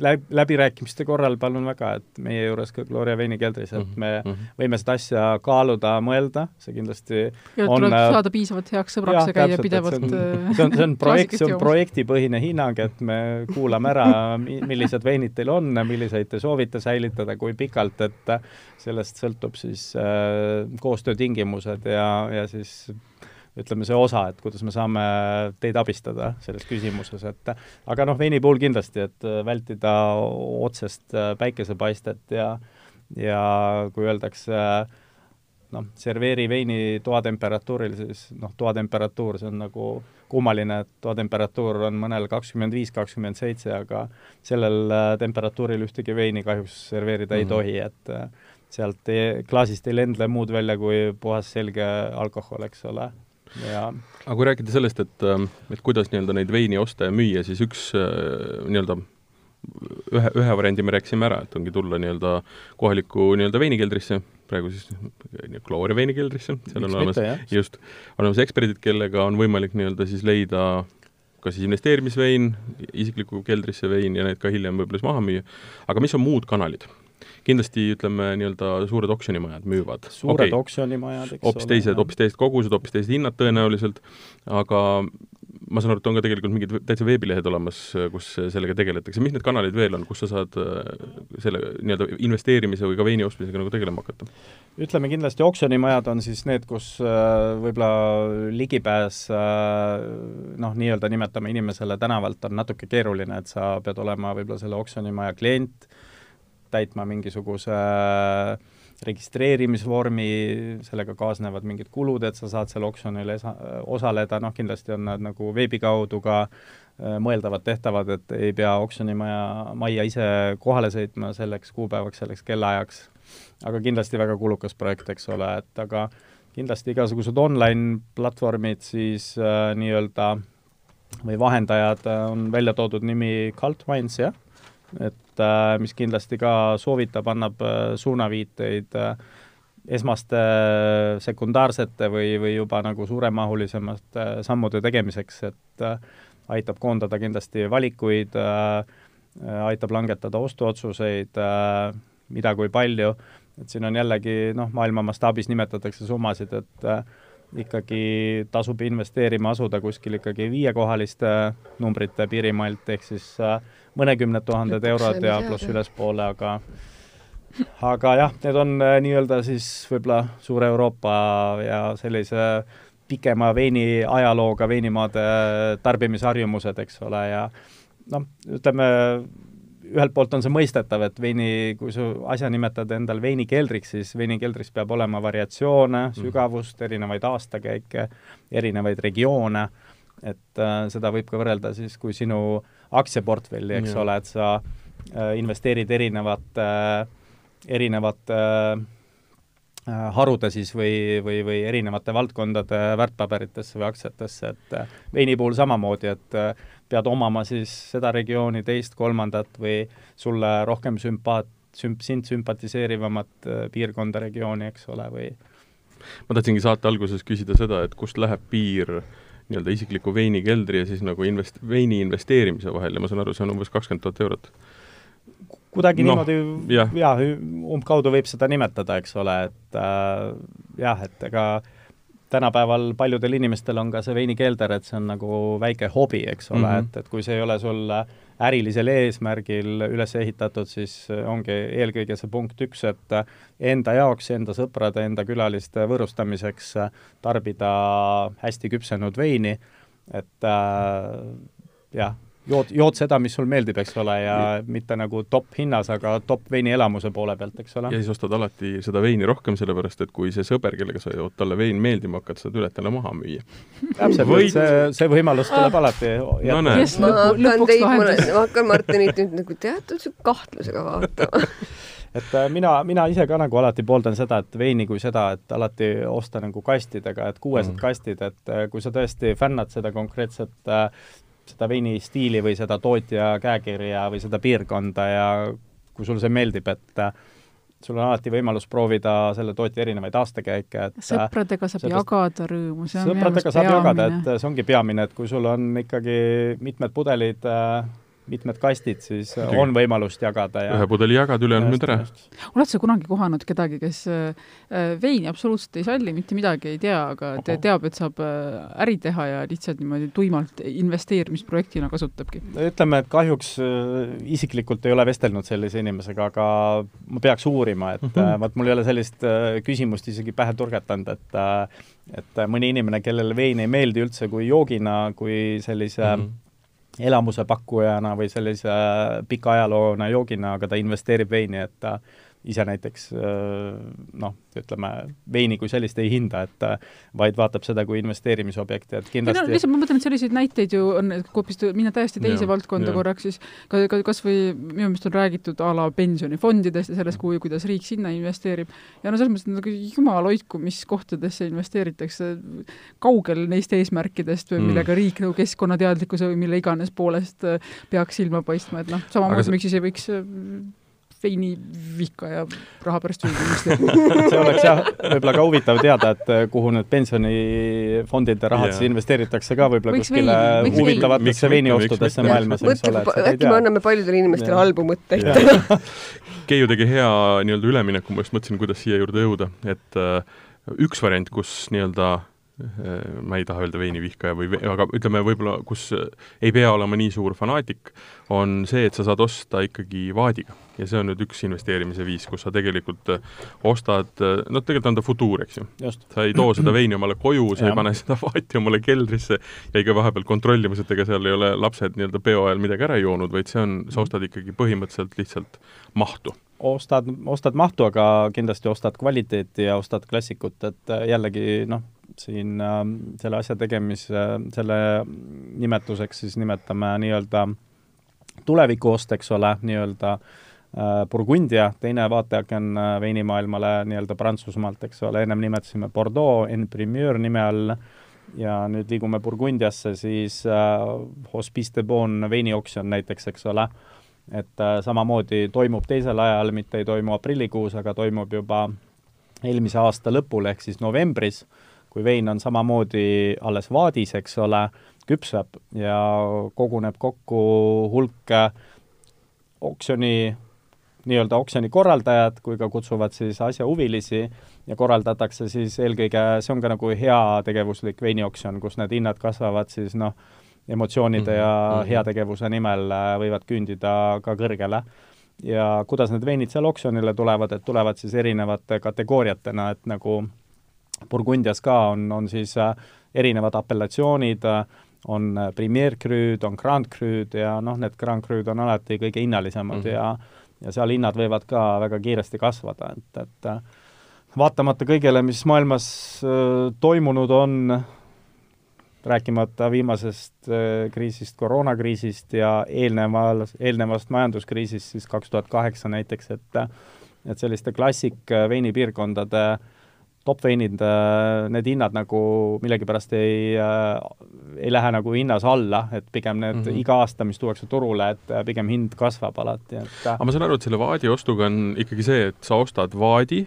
läb-, läbirääkimiste korral palun väga, et meie juures ka Gloria veinikeldris, et me mm -hmm. võime seda asja kaaluda, mõelda, see kindlasti ja On, tuleb äh, saada piisavalt heaks sõbraks ja käia pidevalt see on, äh, see on, see on projekt, see on projektipõhine hinnang, et me kuulame ära, millised veinid teil on, milliseid te soovite säilitada, kui pikalt, et sellest sõltub siis äh, koostöötingimused ja, ja siis ütleme, see osa, et kuidas me saame teid abistada selles küsimuses, et aga noh, veini puhul kindlasti, et vältida otsest päikesepaistet ja ja kui öeldakse noh, serveeri veini toatemperatuuril, siis noh, toatemperatuur, see on nagu kummaline, et toatemperatuur on mõnel kakskümmend viis, kakskümmend seitse, aga sellel temperatuuril ühtegi veini kahjuks serveerida mm -hmm. ei mhm. tohi, et sealt ei, klaasist ei lendle muud välja kui puhas selge alkohol, eks ole, ja aga kui rääkida sellest, et, ähm, et kuidas nii-öelda neid veini osta ja müüa, siis üks äh, nii-öelda ühe, ühe variandi me rääkisime ära, et ongi tulla nii-öelda kohalikku nii-öelda veinikeldrisse, praegu siis Gloria veinikeldrisse, seal on olemas, just, olemas eksperdid, kellega on võimalik nii-öelda siis leida kas siis investeerimisvein, isikliku keldrisse vein ja need ka hiljem võib-olla siis maha müüa, aga mis on muud kanalid? Kindlasti ütleme, nii-öelda suured oksjonimajad müüvad. suured okay. oksjonimajad, eks hoopis teised, hoopis teised kogused, hoopis teised hinnad tõenäoliselt, aga ma saan aru, et on ka tegelikult mingid täitsa veebilehed olemas, kus sellega tegeletakse, mis need kanalid veel on, kus sa saad äh, selle nii-öelda investeerimise või ka veini ostmisega nagu tegelema hakata? ütleme kindlasti oksjonimajad on siis need, kus äh, võib-olla ligipääs äh, noh, nii-öelda nimetame inimesele tänavalt on natuke keeruline, et sa pead olema võib-olla selle oksjonimaja klient, täitma mingisuguse äh, registreerimisvormi, sellega kaasnevad mingid kulud, et sa saad seal oksjonil esa-, osaleda, noh kindlasti on nad nagu veebi kaudu ka äh, mõeldavad, tehtavad, et ei pea oksjonimaja, majja ise kohale sõitma selleks kuupäevaks, selleks kellaajaks. aga kindlasti väga kulukas projekt, eks ole, et aga kindlasti igasugused online platvormid siis äh, nii-öelda või vahendajad äh, on välja toodud nimi Cult Wines, jah et mis kindlasti ka soovitab, annab äh, suunaviiteid äh, esmaste sekundaarsete või, või juba nagu suuremahulisemate sammude tegemiseks, et aitab koondada kindlasti valikuid, aitab langetada ostuotsuseid, mida kui palju, et siin on jällegi noh, maailma mastaabis nimetatakse summasid, et ikkagi tasub investeerima asuda kuskil ikkagi viiekohaliste numbrite piirimailt, ehk siis äh, mõnekümned tuhanded eurod ja pluss ülespoole, aga aga jah, need on äh, nii-öelda siis võib-olla suure Euroopa ja sellise pikema veini ajalooga veinimaade tarbimisharjumused, eks ole, ja noh, ütleme, ühelt poolt on see mõistetav, et veini, kui sa asja nimetad endal veinikeldriks, siis veinikeldris peab olema variatsioone, mhm. sügavust, erinevaid aastakäike, erinevaid regioone, et äh, seda võib ka võrrelda siis, kui sinu äh, aktsiaportfelli, eks ja. ole, et sa äh, investeerid erinevate äh,, erinevate äh, harude siis või, või, või erinevate valdkondade väärtpaberitesse või aktsiatesse, et äh, veini puhul samamoodi, et äh, pead omama siis seda regiooni, teist, kolmandat või sulle rohkem sümpaat-, sümp-, sind sümpatiseerivamat äh, piirkonda, regiooni, eks ole, või ma tahtsingi saate alguses küsida seda, et kust läheb piir äh, nii-öelda isikliku veinikeldri ja siis nagu invest-, veini investeerimise vahel ja ma saan aru, see on umbes kakskümmend tuhat eurot. kuidagi no, niimoodi jah ja, umbkaudu võib seda nimetada, eks ole, et äh, jah, et ega tänapäeval paljudel inimestel on ka see veinikeelder, et see on nagu väike hobi, eks ole mm, -hmm. et, et kui see ei ole sul ärilisel eesmärgil üles ehitatud, siis ongi eelkõige see punkt üks, et enda jaoks, enda sõprade, enda külaliste võõrustamiseks tarbida hästi küpsenud veini, et äh, jah jood, jood seda, mis sul meeldib, eks ole, ja mitte nagu top hinnas, aga top veinielamuse poole pealt, eks ole. ja siis ostad alati seda veini rohkem, sellepärast et kui see sõber, kellega sa jood, talle vein meeldima hakkad, sa tuled talle maha müüa. täpselt Võid..., see, see võimalus tuleb ah. alati no, yes, ma hakkan teid, ma hakkan Martinit nüüd nagu teatud kahtlusega vaatama et äh, mina, mina ise ka nagu alati pooldan seda, et veini kui seda, et alati osta nagu kastidega, et kuuesed mm. kastid, et äh, kui sa tõesti fännad seda konkreetset äh, seda veini stiili või seda tootja käekirja või seda piirkonda ja kui sulle see meeldib, et äh, sul on alati võimalus proovida selle tootja erinevaid aastakäike, et äh, sõpradega saab sellest, jagada rõõmu, see on sõpradega saab peamine. jagada, et see ongi peamine, et kui sul on ikkagi mitmed pudelid äh, mitmed kastid, siis Muidugi. on võimalust jagada ja ühe pudeli jagad, ülejäänud müüd ära. oled sa kunagi kohanud kedagi, kes äh, veini absoluutselt ei salli, mitte midagi ei tea, aga te teab, et saab äh, äri teha ja lihtsalt niimoodi tuimalt investeerimisprojektina kasutabki? ütleme, et kahjuks äh, isiklikult ei ole vestelnud sellise inimesega, aga ma peaks uurima, et mm. -hmm. vot mul ei ole sellist küsimust isegi pähe turgatanud, et et mõni inimene, kellele vein ei meeldi üldse kui joogina, kui sellise mm. -hmm elamuse pakkujana või sellise pika ajaloona joogina, aga ta investeerib veini, et ta ise näiteks noh, ütleme, veini kui sellist ei hinda, et ta vaid vaatab seda kui investeerimisobjekti, et ei no kindlasti lihtsalt ma mõtlen, et selliseid näiteid ju on, et hoopis minna täiesti teise Jaa, valdkonda jaa. korraks, siis ka, ka kas või minu meelest on räägitud a la pensionifondidest ja sellest, kui, kuidas riik sinna investeerib. ja no selles mõttes, et nagu jumal hoidku, mis kohtadesse investeeritakse, kaugel neist eesmärkidest või Mm. millega riik nagu keskkonnateadlikkuse või mille iganes poolest äh, peaks silma paistma, et noh, samamoodi see- miks siis ei võiks äh, veini vihkaja raha pärast investeerida. see oleks jah, võib-olla ka huvitav teada, et eh, kuhu need pensionifondide rahad Jaa. siis investeeritakse ka võib-olla kuskile veini- huvitavatesse veiniostudesse maailmas, eks ole, äkki me anname paljudele inimestele halbu mõtteid. Keiu tegi hea nii-öelda ülemineku, ma just mõtlesin, kuidas siia juurde jõuda, et äh, üks variant, kus nii-öelda ma ei taha öelda veinivihkaja või, aga ütleme võib-olla, kus äh, ei pea olema nii suur fanaatik, on see, et sa saad osta ikkagi vaadiga. ja see on nüüd üks investeerimise viis, kus sa tegelikult äh, ostad, noh, tegelikult on ta futuur, eks ju. sa ei too seda veini omale koju, sa ei Jah. pane seda vaati omale keldrisse ja ikka vahepeal kontrollimas, et ega seal ei ole lapsed nii-öelda peo ajal midagi ära joonud, vaid see on, sa ostad ikkagi põhimõtteliselt lihtsalt mahtu. ostad, ostad mahtu, aga kindlasti ostad kvaliteeti ja ostad klassikut, et jällegi noh, siin äh, selle asja tegemise, selle nimetuseks siis nimetame nii-öelda tulevikuost, eks ole, nii-öelda äh, Burgundia, teine vaateaken äh, veinimaailmale nii-öelda Prantsusmaalt, eks ole, ennem nimetasime Bordeaux en primeur nime all. Ja nüüd liigume Burgundiasse, siis äh, Hospice de Bon veinioksjon näiteks, eks ole, et äh, samamoodi toimub teisel ajal, mitte ei toimu aprillikuus, aga toimub juba eelmise aasta lõpul, ehk siis novembris, kui vein on samamoodi alles vaadis, eks ole, küpseb ja koguneb kokku hulk äh, oksjoni, nii-öelda oksjoni korraldajad kui ka kutsuvad siis asjahuvilisi ja korraldatakse siis eelkõige, see on ka nagu heategevuslik veinioksjon, kus need hinnad kasvavad siis noh, emotsioonide ja Mhm, mhm. heategevuse nimel äh, võivad küündida ka kõrgele. ja kuidas need veinid seal oksjonile tulevad, et tulevad siis erinevate kategooriatena, et nagu Burgundias ka on, on siis äh, erinevad apellatsioonid, on äh, Premier Cru'd, on Grand Cru'd ja noh, need Grand Cru'd on alati kõige hinnalisemad mm. -hmm. ja ja seal hinnad võivad ka väga kiiresti kasvada, et, et äh, vaatamata kõigele, mis maailmas äh, toimunud on, rääkimata viimasest äh, kriisist, koroonakriisist ja eelneval, eelnevast majanduskriisist siis kaks tuhat kaheksa näiteks, et et selliste klassik äh, veinipiirkondade top-veinid, need hinnad nagu millegipärast ei äh,, ei lähe nagu hinnas alla, et pigem need mm. -hmm. iga aasta, mis tuuakse turule, et äh, pigem hind kasvab alati, et äh, aga ma saan aru, et selle vaadi ostuga on ikkagi see, et sa ostad vaadi,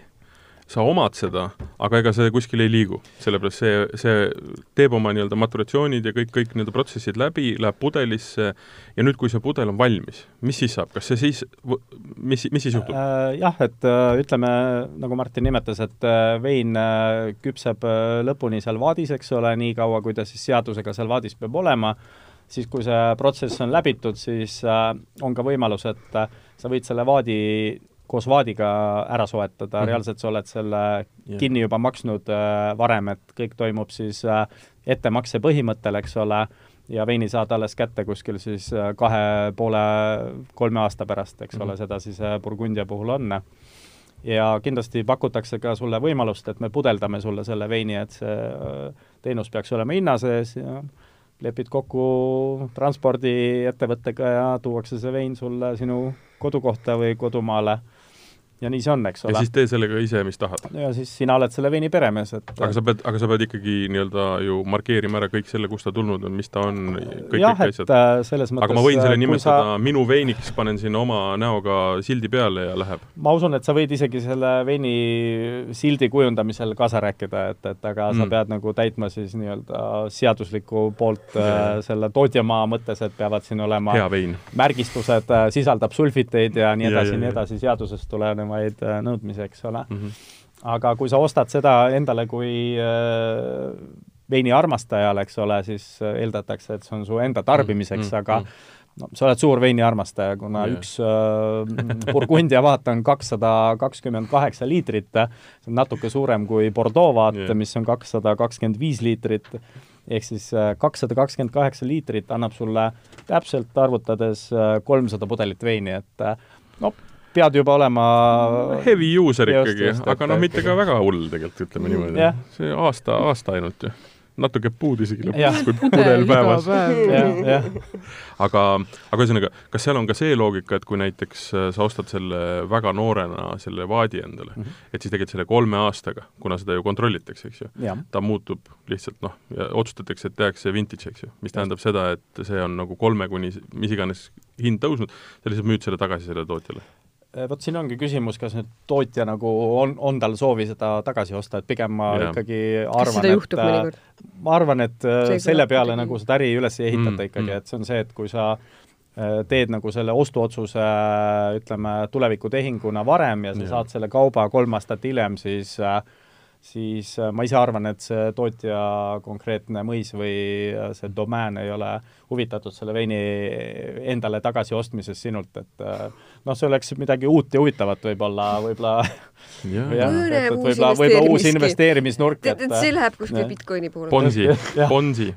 sa omad seda, aga ega see kuskile ei liigu, sellepärast see, see teeb oma nii-öelda maturatsioonid ja kõik, kõik nii-öelda protsessid läbi, läheb pudelisse ja nüüd, kui see pudel on valmis, mis siis saab, kas see siis, mis, mis siis juhtub? Äh, jah, et äh, ütleme, nagu Martin nimetas, et äh, vein küpseb lõpuni seal vaadis, eks ole, nii kaua, kui ta siis seadusega seal vaadis peab olema, siis kui see protsess on läbitud, siis on ka võimalus, et sa võid selle vaadi koos vaadiga ära soetada mm. -hmm. reaalselt sa oled selle Jah. kinni juba maksnud äh, varem, et kõik toimub siis äh, ettemakse põhimõttel, eks ole, ja veini saad alles kätte kuskil siis äh, kahe poole, kolme aasta pärast, eks mm -hmm. ole, Mhm. seda siis äh, Burgundia puhul on. ja kindlasti pakutakse ka sulle võimalust, et me pudeldame sulle selle veini, et see äh, teenus peaks olema hinna sees ja lepid kokku transpordiettevõttega ja tuuakse see vein sulle sinu kodukohta või kodumaale ja nii see on, eks ja ole. siis tee sellega ise, mis tahad. ja siis sina oled selle veini peremees, et aga sa pead, aga sa pead ikkagi nii-öelda ju markeerima ära kõik selle, kust ta tulnud on, mis ta on, kõik, kõik asjad. äh, selles mõttes aga ma võin selle äh, nimetada sa, minu veiniks, panen sinna oma näoga sildi peale ja läheb. ma usun, et sa võid isegi selle veini sildi kujundamisel kaasa rääkida, et, et aga mm. sa pead nagu täitma siis nii-öelda seaduslikku poolt äh, selle tootjamaa mõttes, et peavad siin olema märgistused äh, sisaldab sulfiteid ja nii Ja, edasi ja, ja nii ja. edasi, seadusest tulenevaid äh, nõudmisi, eks ole Mm -hmm. aga kui sa ostad seda endale kui äh, veini armastajale, eks ole, siis äh, eeldatakse, et see on su enda tarbimiseks mm, Mm, mm, aga mm. no sa oled suur veiniarmastaja, kuna yeah. üks äh, Burgundia vaat on kakssada kakskümmend kaheksa liitrit, see on natuke suurem kui Bordeaux vaat yeah. mis on kakssada kakskümmend viis liitrit, ehk siis äh, kakssada kakskümmend kaheksa liitrit annab sulle täpselt arvutades kolmsada pudelit veini, et äh, no pead juba olema Heavy user Just, ikkagi, aga noh, mitte ka väga hull tegelikult, ütleme niimoodi Jah.. see aasta, aasta ainult ju. natuke puud isegi lõpuks, kui pudel päevas. aga, aga ühesõnaga, kas seal on ka see loogika, et kui näiteks äh, sa ostad selle väga noorena selle vaadi endale mm. -hmm. et siis tegelikult selle kolme aastaga, kuna seda ju kontrollitakse, eks ju, ta muutub lihtsalt noh, ja otsustatakse, et tehakse vintage, eks ju, mis tähendab seda, et see on nagu kolme kuni mis iganes hind tõusnud, sa lihtsalt müüd selle tagasi sellele tootjale. Eh, vot siin ongi küsimus, kas nüüd tootja nagu on, on tal soovi seda tagasi osta, et pigem ma ja. ikkagi arvan, et äh, ma arvan, et äh, See selle peale nagu seda äri üles ei ehitata Mm, ikkagi mm. et see on see, et kui sa äh, teed nagu selle ostuotsuse ütleme, tulevikutehinguna varem ja sa ja. saad selle kauba kolm aastat hiljem, siis äh, siis äh, ma ise arvan, et see tootja konkreetne mõis või äh, see domään ei ole huvitatud selle veini endale tagasiostmisest sinult, et äh, noh, see oleks midagi uut ja huvitavat võib-olla, võib-olla jah võib-olla, võib-olla uus investeerimisnurk, et see läheb kuskil jah. Bitcoini poole. Bonsi Bonsi.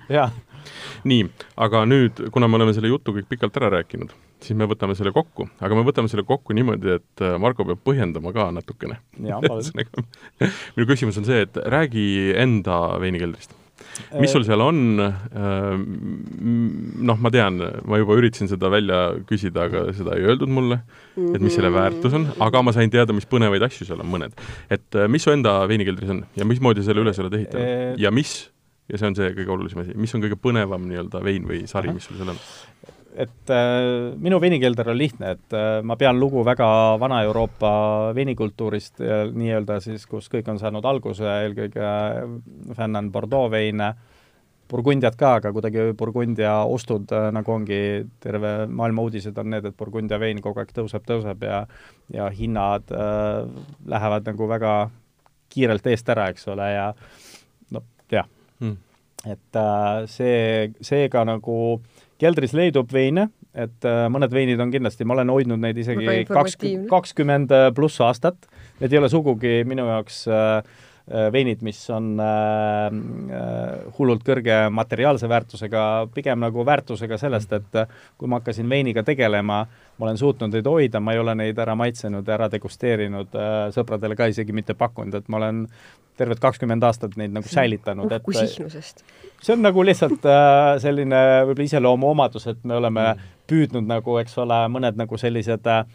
nii, aga nüüd, kuna me oleme selle jutu kõik pikalt ära rääkinud, siis me võtame selle kokku, aga me võtame selle kokku niimoodi, et äh, Marko peab põhjendama ka natukene. minu küsimus on see, et räägi enda veinikeldrist. Mis sul seal on, noh, ma tean, ma juba üritasin seda välja küsida, aga seda ei öeldud mulle, et mis selle väärtus on, aga ma sain teada, mis põnevaid asju seal on mõned. et äh, mis su enda veinikeldris on ja mismoodi selle üles oled ehitanud? Eh, ja mis, ja see on see kõige olulisem asi, mis on kõige põnevam nii-öelda vein või sari, mis sul seal on? Et äh, minu veinikelder on lihtne, et äh, ma pean lugu väga Vana-Euroopa veinikultuurist äh, nii-öelda siis, kus kõik on saanud alguse, eelkõige fännan Bordeaux veine, Burgundiat ka, aga kuidagi Burgundia ostud äh, nagu ongi, terve maailma uudised on need, et Burgundia vein kogu aeg tõuseb, tõuseb ja ja hinnad äh, lähevad nagu väga kiirelt eest ära, eks ole, ja no jah Mm. et äh, see, seega nagu keldris leidub veine, et äh, mõned veinid on kindlasti, ma olen hoidnud neid isegi kakskümmend, kakskümmend pluss aastat, need ei ole sugugi minu jaoks äh, äh, veinid, mis on äh, äh, hullult kõrge materiaalse väärtusega, pigem nagu väärtusega sellest, et äh, kui ma hakkasin veiniga tegelema, ma olen suutnud neid hoida, ma ei ole neid ära maitsenud ja ära degusteerinud äh,, sõpradele ka isegi mitte pakkunud, et ma olen terved kakskümmend aastat neid nagu säilitanud, et uhku sihnusest. see on nagu lihtsalt äh, selline võib-olla iseloomuomadus, et me oleme Mm. püüdnud nagu, eks ole, mõned nagu sellised äh,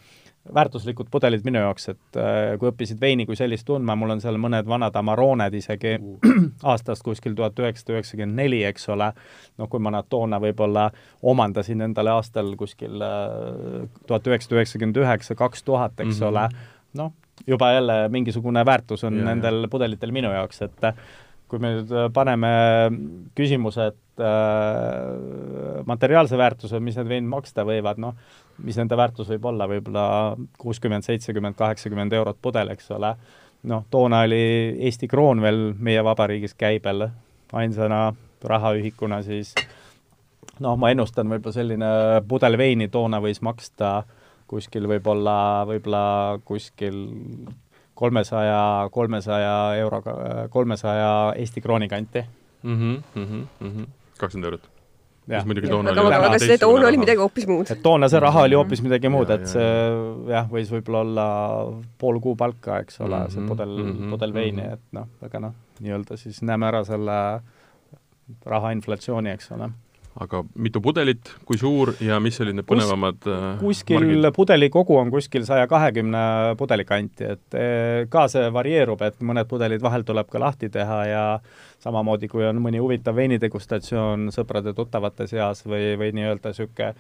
väärtuslikud pudelid minu jaoks, et äh, kui õppisid veini kui sellist tundma, mul on seal mõned vanad Amaroned isegi aastast kuskil tuhat üheksasada üheksakümmend neli, eks ole, noh, kui ma nad toona võib-olla omandasin endale aastal kuskil äh, tuhat üheksasada üheksakümmend üheksa, kaks tuhat, eks Mhm. ole, noh, juba jälle mingisugune väärtus on Ja, ja. nendel pudelitel minu jaoks, et äh, kui me nüüd äh, paneme küsimused äh, materiaalse väärtuse, mis need veinid maksta võivad, noh, mis nende väärtus võib olla, võib-olla kuuskümmend, seitsekümmend, kaheksakümmend eurot pudel, eks ole. noh, toona oli Eesti kroon veel meie vabariigis käibel ainsana rahaühikuna, siis noh, ma ennustan, võib-olla selline pudel veini toona võis maksta kuskil võib-olla, võib-olla kuskil kolmesaja, kolmesaja euroga, kolmesaja Eesti krooni kanti. Kakskümmend eurot. Mis muidugi aga, toona aga, oli aga see toona oli midagi hoopis muud. et toona see raha oli hoopis midagi muud, et see jah, võis võib-olla olla pool kuu palka, eks ole mm, -hmm, see Mhm, pudel mm, mhm, -hmm, pudel veini, mhm. et noh, aga noh, nii-öelda siis näeme ära selle raha inflatsiooni, eks ole. Aga mitu pudelit, kui suur ja mis olid need põnevamad äh, kuskil margid? pudeli kogu on kuskil saja kahekümne pudeli kanti, et eh, ka see varieerub, et mõned pudelid vahel tuleb ka lahti teha ja samamoodi, kui on mõni huvitav veinidegustatsioon sõprade-tuttavate seas või, või nii-öelda niisugune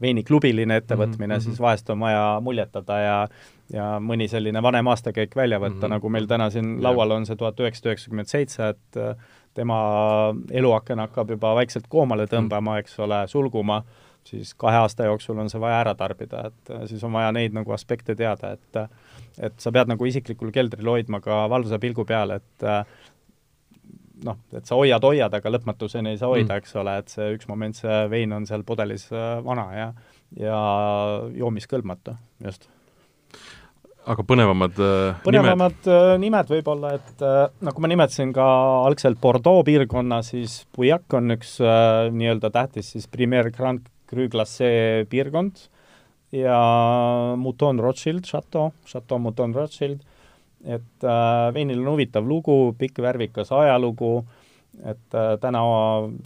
veiniklubiline ettevõtmine mm, -hmm. siis vahest on vaja muljetada ja ja mõni selline vanem aastakäik välja võtta mm, -hmm. nagu meil täna siin laual on see tuhat üheksasada üheksakümmend seitse, et äh, tema eluaken hakkab juba vaikselt koomale tõmbama, eks ole, sulguma, siis kahe aasta jooksul on see vaja ära tarbida, et äh, siis on vaja neid nagu aspekte teada, et et sa pead nagu isiklikul keldril hoidma ka valvsa pilgu peal, et äh, noh, et sa hoiad, hoiad, aga lõpmatuseni ei saa hoida mm., eks ole, et see üks moment, see vein on seal pudelis vana ja ja joomiskõlbmatu, just aga põnevamad äh, põnevamad nimed, äh, nimed võib-olla, et äh, nagu ma nimetasin ka algselt Bordeaux piirkonna, siis Bouillac on üks äh, nii-öelda tähtis siis Premier Grand Cru Glacé piirkond. Ja Mouton Rothschild, Chateau, Chateau Mouton Rothschild, et äh, veinil on huvitav lugu, pikk värvikas ajalugu, et äh, täna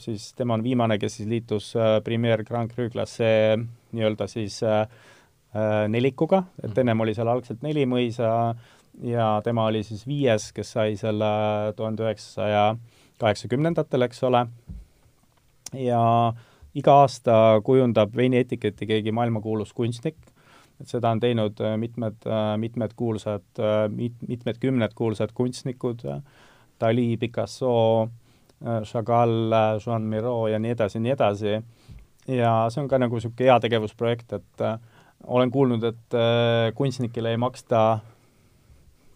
siis tema on viimane, kes siis liitus äh, Premier Grand Cru Glacé nii-öelda siis Äh, nelikuga, et mhm. ennem oli seal algselt neli mõisa ja tema oli siis viies, kes sai selle tuhande üheksasaja kaheksakümnendatel, eks ole, ja iga aasta kujundab veinietiketi keegi maailmakuulus kunstnik, et seda on teinud äh, mitmed, äh, mitmed kuulsad, mit-, mitmed kümned kuulsad kunstnikud, Dali, Picasso, Chagall, Joan Miro ja nii edasi nii edasi, ja see on ka nagu niisugune heategevusprojekt, et äh, olen kuulnud, et äh, kunstnikele ei maksta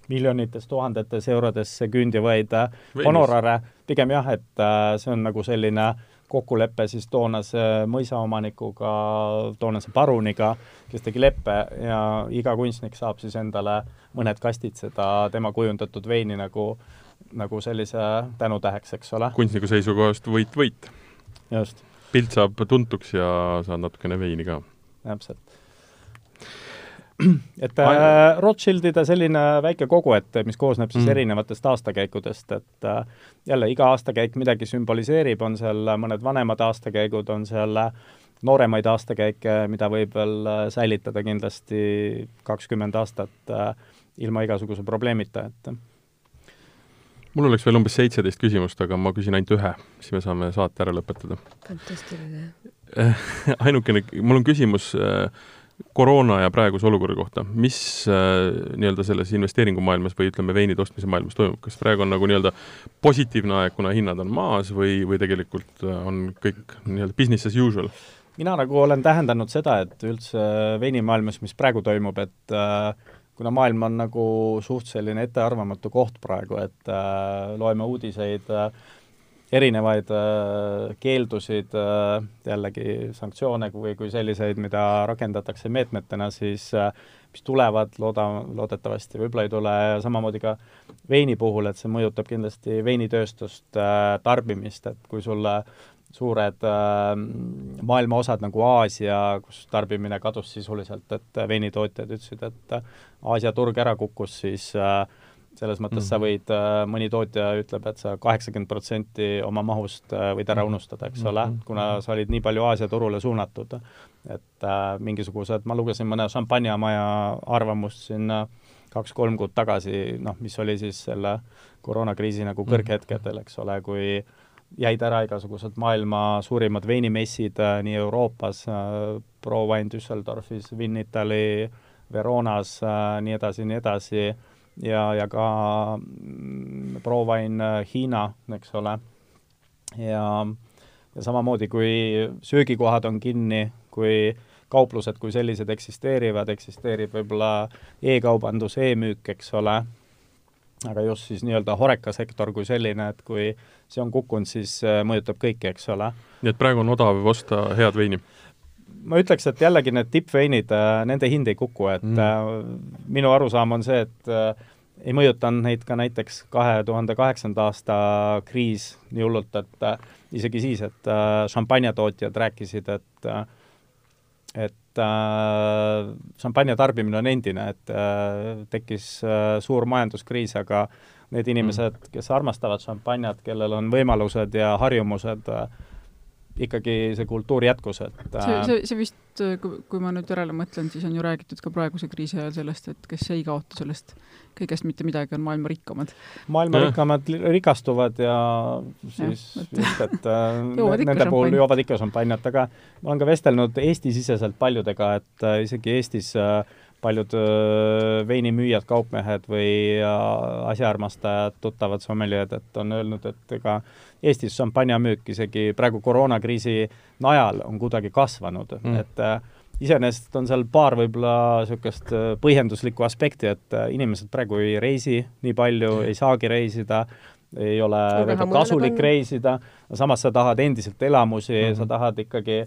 miljonites, tuhandetes eurodesse küündivaid äh, honorare, pigem jah, et äh, see on nagu selline kokkulepe siis toonase mõisaomanikuga, toonase paruniga, kes tegi leppe ja iga kunstnik saab siis endale mõned kastid seda tema kujundatud veini nagu, nagu sellise tänutäheks, eks ole. kunstniku seisukohast võit-võit. just. pilt saab tuntuks ja saad natukene veini ka. täpselt et äh, Rothschildide selline väike kogu, et mis koosneb siis mm. erinevatest aastakäikudest, et äh, jälle iga aastakäik midagi sümboliseerib, on seal mõned vanemad aastakäigud, on seal nooremaid aastakäike, mida võib veel äh, säilitada kindlasti kakskümmend aastat äh, ilma igasuguse probleemita, et mul oleks veel umbes seitseteist küsimust, aga ma küsin ainult ühe, siis me saame saate ära lõpetada. fantastiline ainukene, mul on küsimus äh, koroona ja praeguse olukorra kohta, mis äh, nii-öelda selles investeeringumaailmas või ütleme, veinide ostmise maailmas toimub, kas praegu on nagu nii-öelda positiivne aeg, kuna hinnad on maas või, või tegelikult äh, on kõik nii-öelda business as usual? mina nagu olen tähendanud seda, et üldse veinimaailmas, mis praegu toimub, et äh, kuna maailm on nagu suht selline ettearvamatu koht praegu, et äh, loeme uudiseid äh, erinevaid äh, keeldusid äh,, jällegi sanktsioone kui, kui selliseid, mida rakendatakse meetmetena, siis äh, mis tulevad, looda, loodetavasti võib-olla ei tule, samamoodi ka veini puhul, et see mõjutab kindlasti veinitööstust äh,, tarbimist, et kui sulle suured äh, maailma osad nagu Aasia, kus tarbimine kadus sisuliselt, et veinitootjad ütlesid, et Aasia turg ära kukkus, siis äh, selles mõttes mm -hmm. sa mhm. võid, äh, mõni tootja ütleb, et sa kaheksakümmend protsenti oma mahust äh, võid ära mhm. unustada, eks ole mm, -hmm. kuna sa olid nii palju Aasia turule suunatud. et äh, mingisugused, ma lugesin mõne šampanjamaja arvamust siin äh, kaks-kolm kuud tagasi, noh, mis oli siis selle koroonakriisi nagu mhm. kõrghetkedel, eks ole, kui jäid ära igasugused maailma suurimad veinimessid äh, nii Euroopas äh,, Pro Wine Düsseldorfis, Vin Italy, Veronas äh,, nii edasi, nii edasi ja, ja ka mm, Provain äh, Hiina, eks ole, ja ja samamoodi, kui söögikohad on kinni, kui kauplused kui sellised eksisteerivad, eksisteerib võib-olla e-kaubandus e, e-müük, eks ole, aga just siis nii-öelda horekasektor kui selline, et kui see on kukkunud, siis äh, mõjutab kõiki, eks ole. nii et praegu on odav osta head veini? Ma ütleks, et jällegi need tippveinid, äh, nende hind ei kuku, et mm. Äh, minu arusaam on see, et äh, ei mõjutanud neid ka näiteks kahe tuhande kaheksanda aasta kriis nii hullult, et isegi siis, et šampanjatootjad rääkisid, et et šampanja tarbimine on endine, et tekkis suur majanduskriis, aga need inimesed, mm. kes armastavad šampanjat, kellel on võimalused ja harjumused äh, ikkagi see kultuur jätkus, et see, see, see vist, kui, kui ma nüüd järele mõtlen, siis on ju räägitud ka praeguse kriisi ajal sellest, et kes ei kaota sellest kõigest mitte midagi, on maailma rikkamad. maailma rikkamad rikastuvad ja siis ja, et... vist, et nende puhul joovad ikka šampanjat, aga ma olen ka vestelnud Eesti-siseselt paljudega, et äh, isegi Eestis äh, paljud veinimüüjad, kaupmehed või asjaarmastajad, tuttavad sommeljööd, et on öelnud, et ega Eestis šampanjamüük isegi praegu koroonakriisi najal on kuidagi kasvanud mm., et iseenesest on seal paar võib-olla niisugust põhjenduslikku aspekti, et inimesed praegu ei reisi nii palju, ei saagi reisida, ei ole väga kasulik reisida, samas sa tahad endiselt elamusi mm, -hmm. sa tahad ikkagi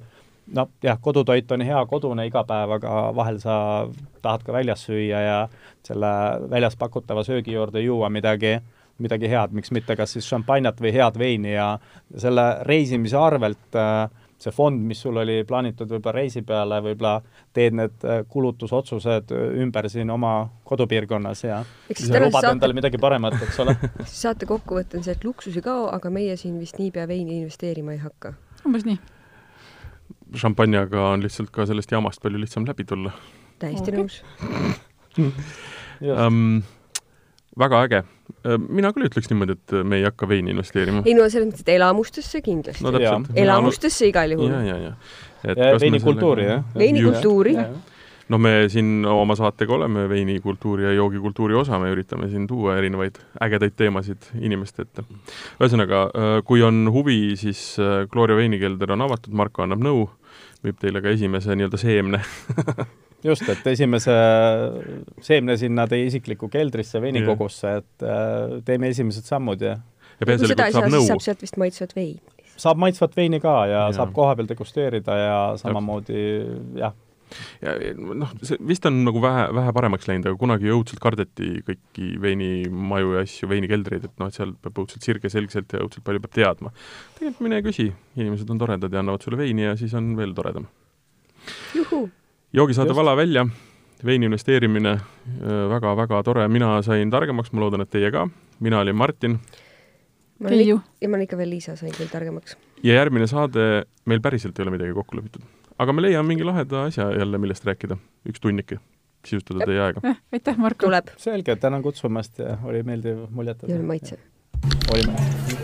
noh, jah, kodutoit on hea kodune iga päev, aga vahel sa tahad ka väljas süüa ja selle väljas pakutava söögi juurde juua midagi, midagi head, miks mitte kas siis šampanjat või head veini ja selle reisimise arvelt äh, see fond, mis sul oli plaanitud võib-olla reisi peale, võib-olla teed need äh, kulutusotsused ümber siin oma kodupiirkonnas ja lubad saate... endale midagi paremat, eks ole saate kokkuvõte on see, et luksus ei kao, aga meie siin vist niipea veini investeerima ei hakka. umbes nii šampanjaga on lihtsalt ka sellest jamast palju lihtsam läbi tulla. täiesti nõus um, väga äge. mina küll ütleks niimoodi, et me ei hakka veini investeerima. ei no selles mõttes, et elamustesse kindlasti no,. elamustesse igal juhul. ja, ja, ja. veinikultuuri, jah? veinikultuuri noh, me siin oma saatega oleme veinikultuuri ja joogikultuuri osa, me üritame siin tuua erinevaid ägedaid teemasid inimeste ette. ühesõnaga, kui on huvi, siis Gloria veinikelder on avatud, Marko annab nõu müüb teile ka esimese nii-öelda seemne just, et esimese seemne sinna teie isiklikku keldrisse veinikogusse, et äh, teeme esimesed sammud ja ja peaasjalikult saab nõu. saab sealt vist maitsvat veini. saab maitsvat veini ka ja, ja. saab kohapeal degusteerida ja samamoodi jah ja noh, see vist on nagu vähe, vähe paremaks läinud, aga kunagi õudselt kardeti kõiki veinimaju ja asju, veinikeldreid, et noh, et seal peab õudselt sirgeselgselt ja õudselt palju peab teadma. tegelikult mine küsi, inimesed on toredad ja annavad sulle veini ja siis on veel toredam. joogisaade Vala välja, veini investeerimine väga-väga tore, mina sain targemaks, ma loodan, et teie ka. mina olin Martin. ja ma olen ikka veel Liisa, sain küll targemaks. ja järgmine saade, meil päriselt ei ole midagi kokku lepitud aga me leiame mingi laheda asja jälle, millest rääkida, üks tunnike, sisustada teie aega eh,. aitäh, Marko! tuleb! selge, tänan kutsumast ja oli meeldiv muljetav. ja oli maitsev. oli maitsev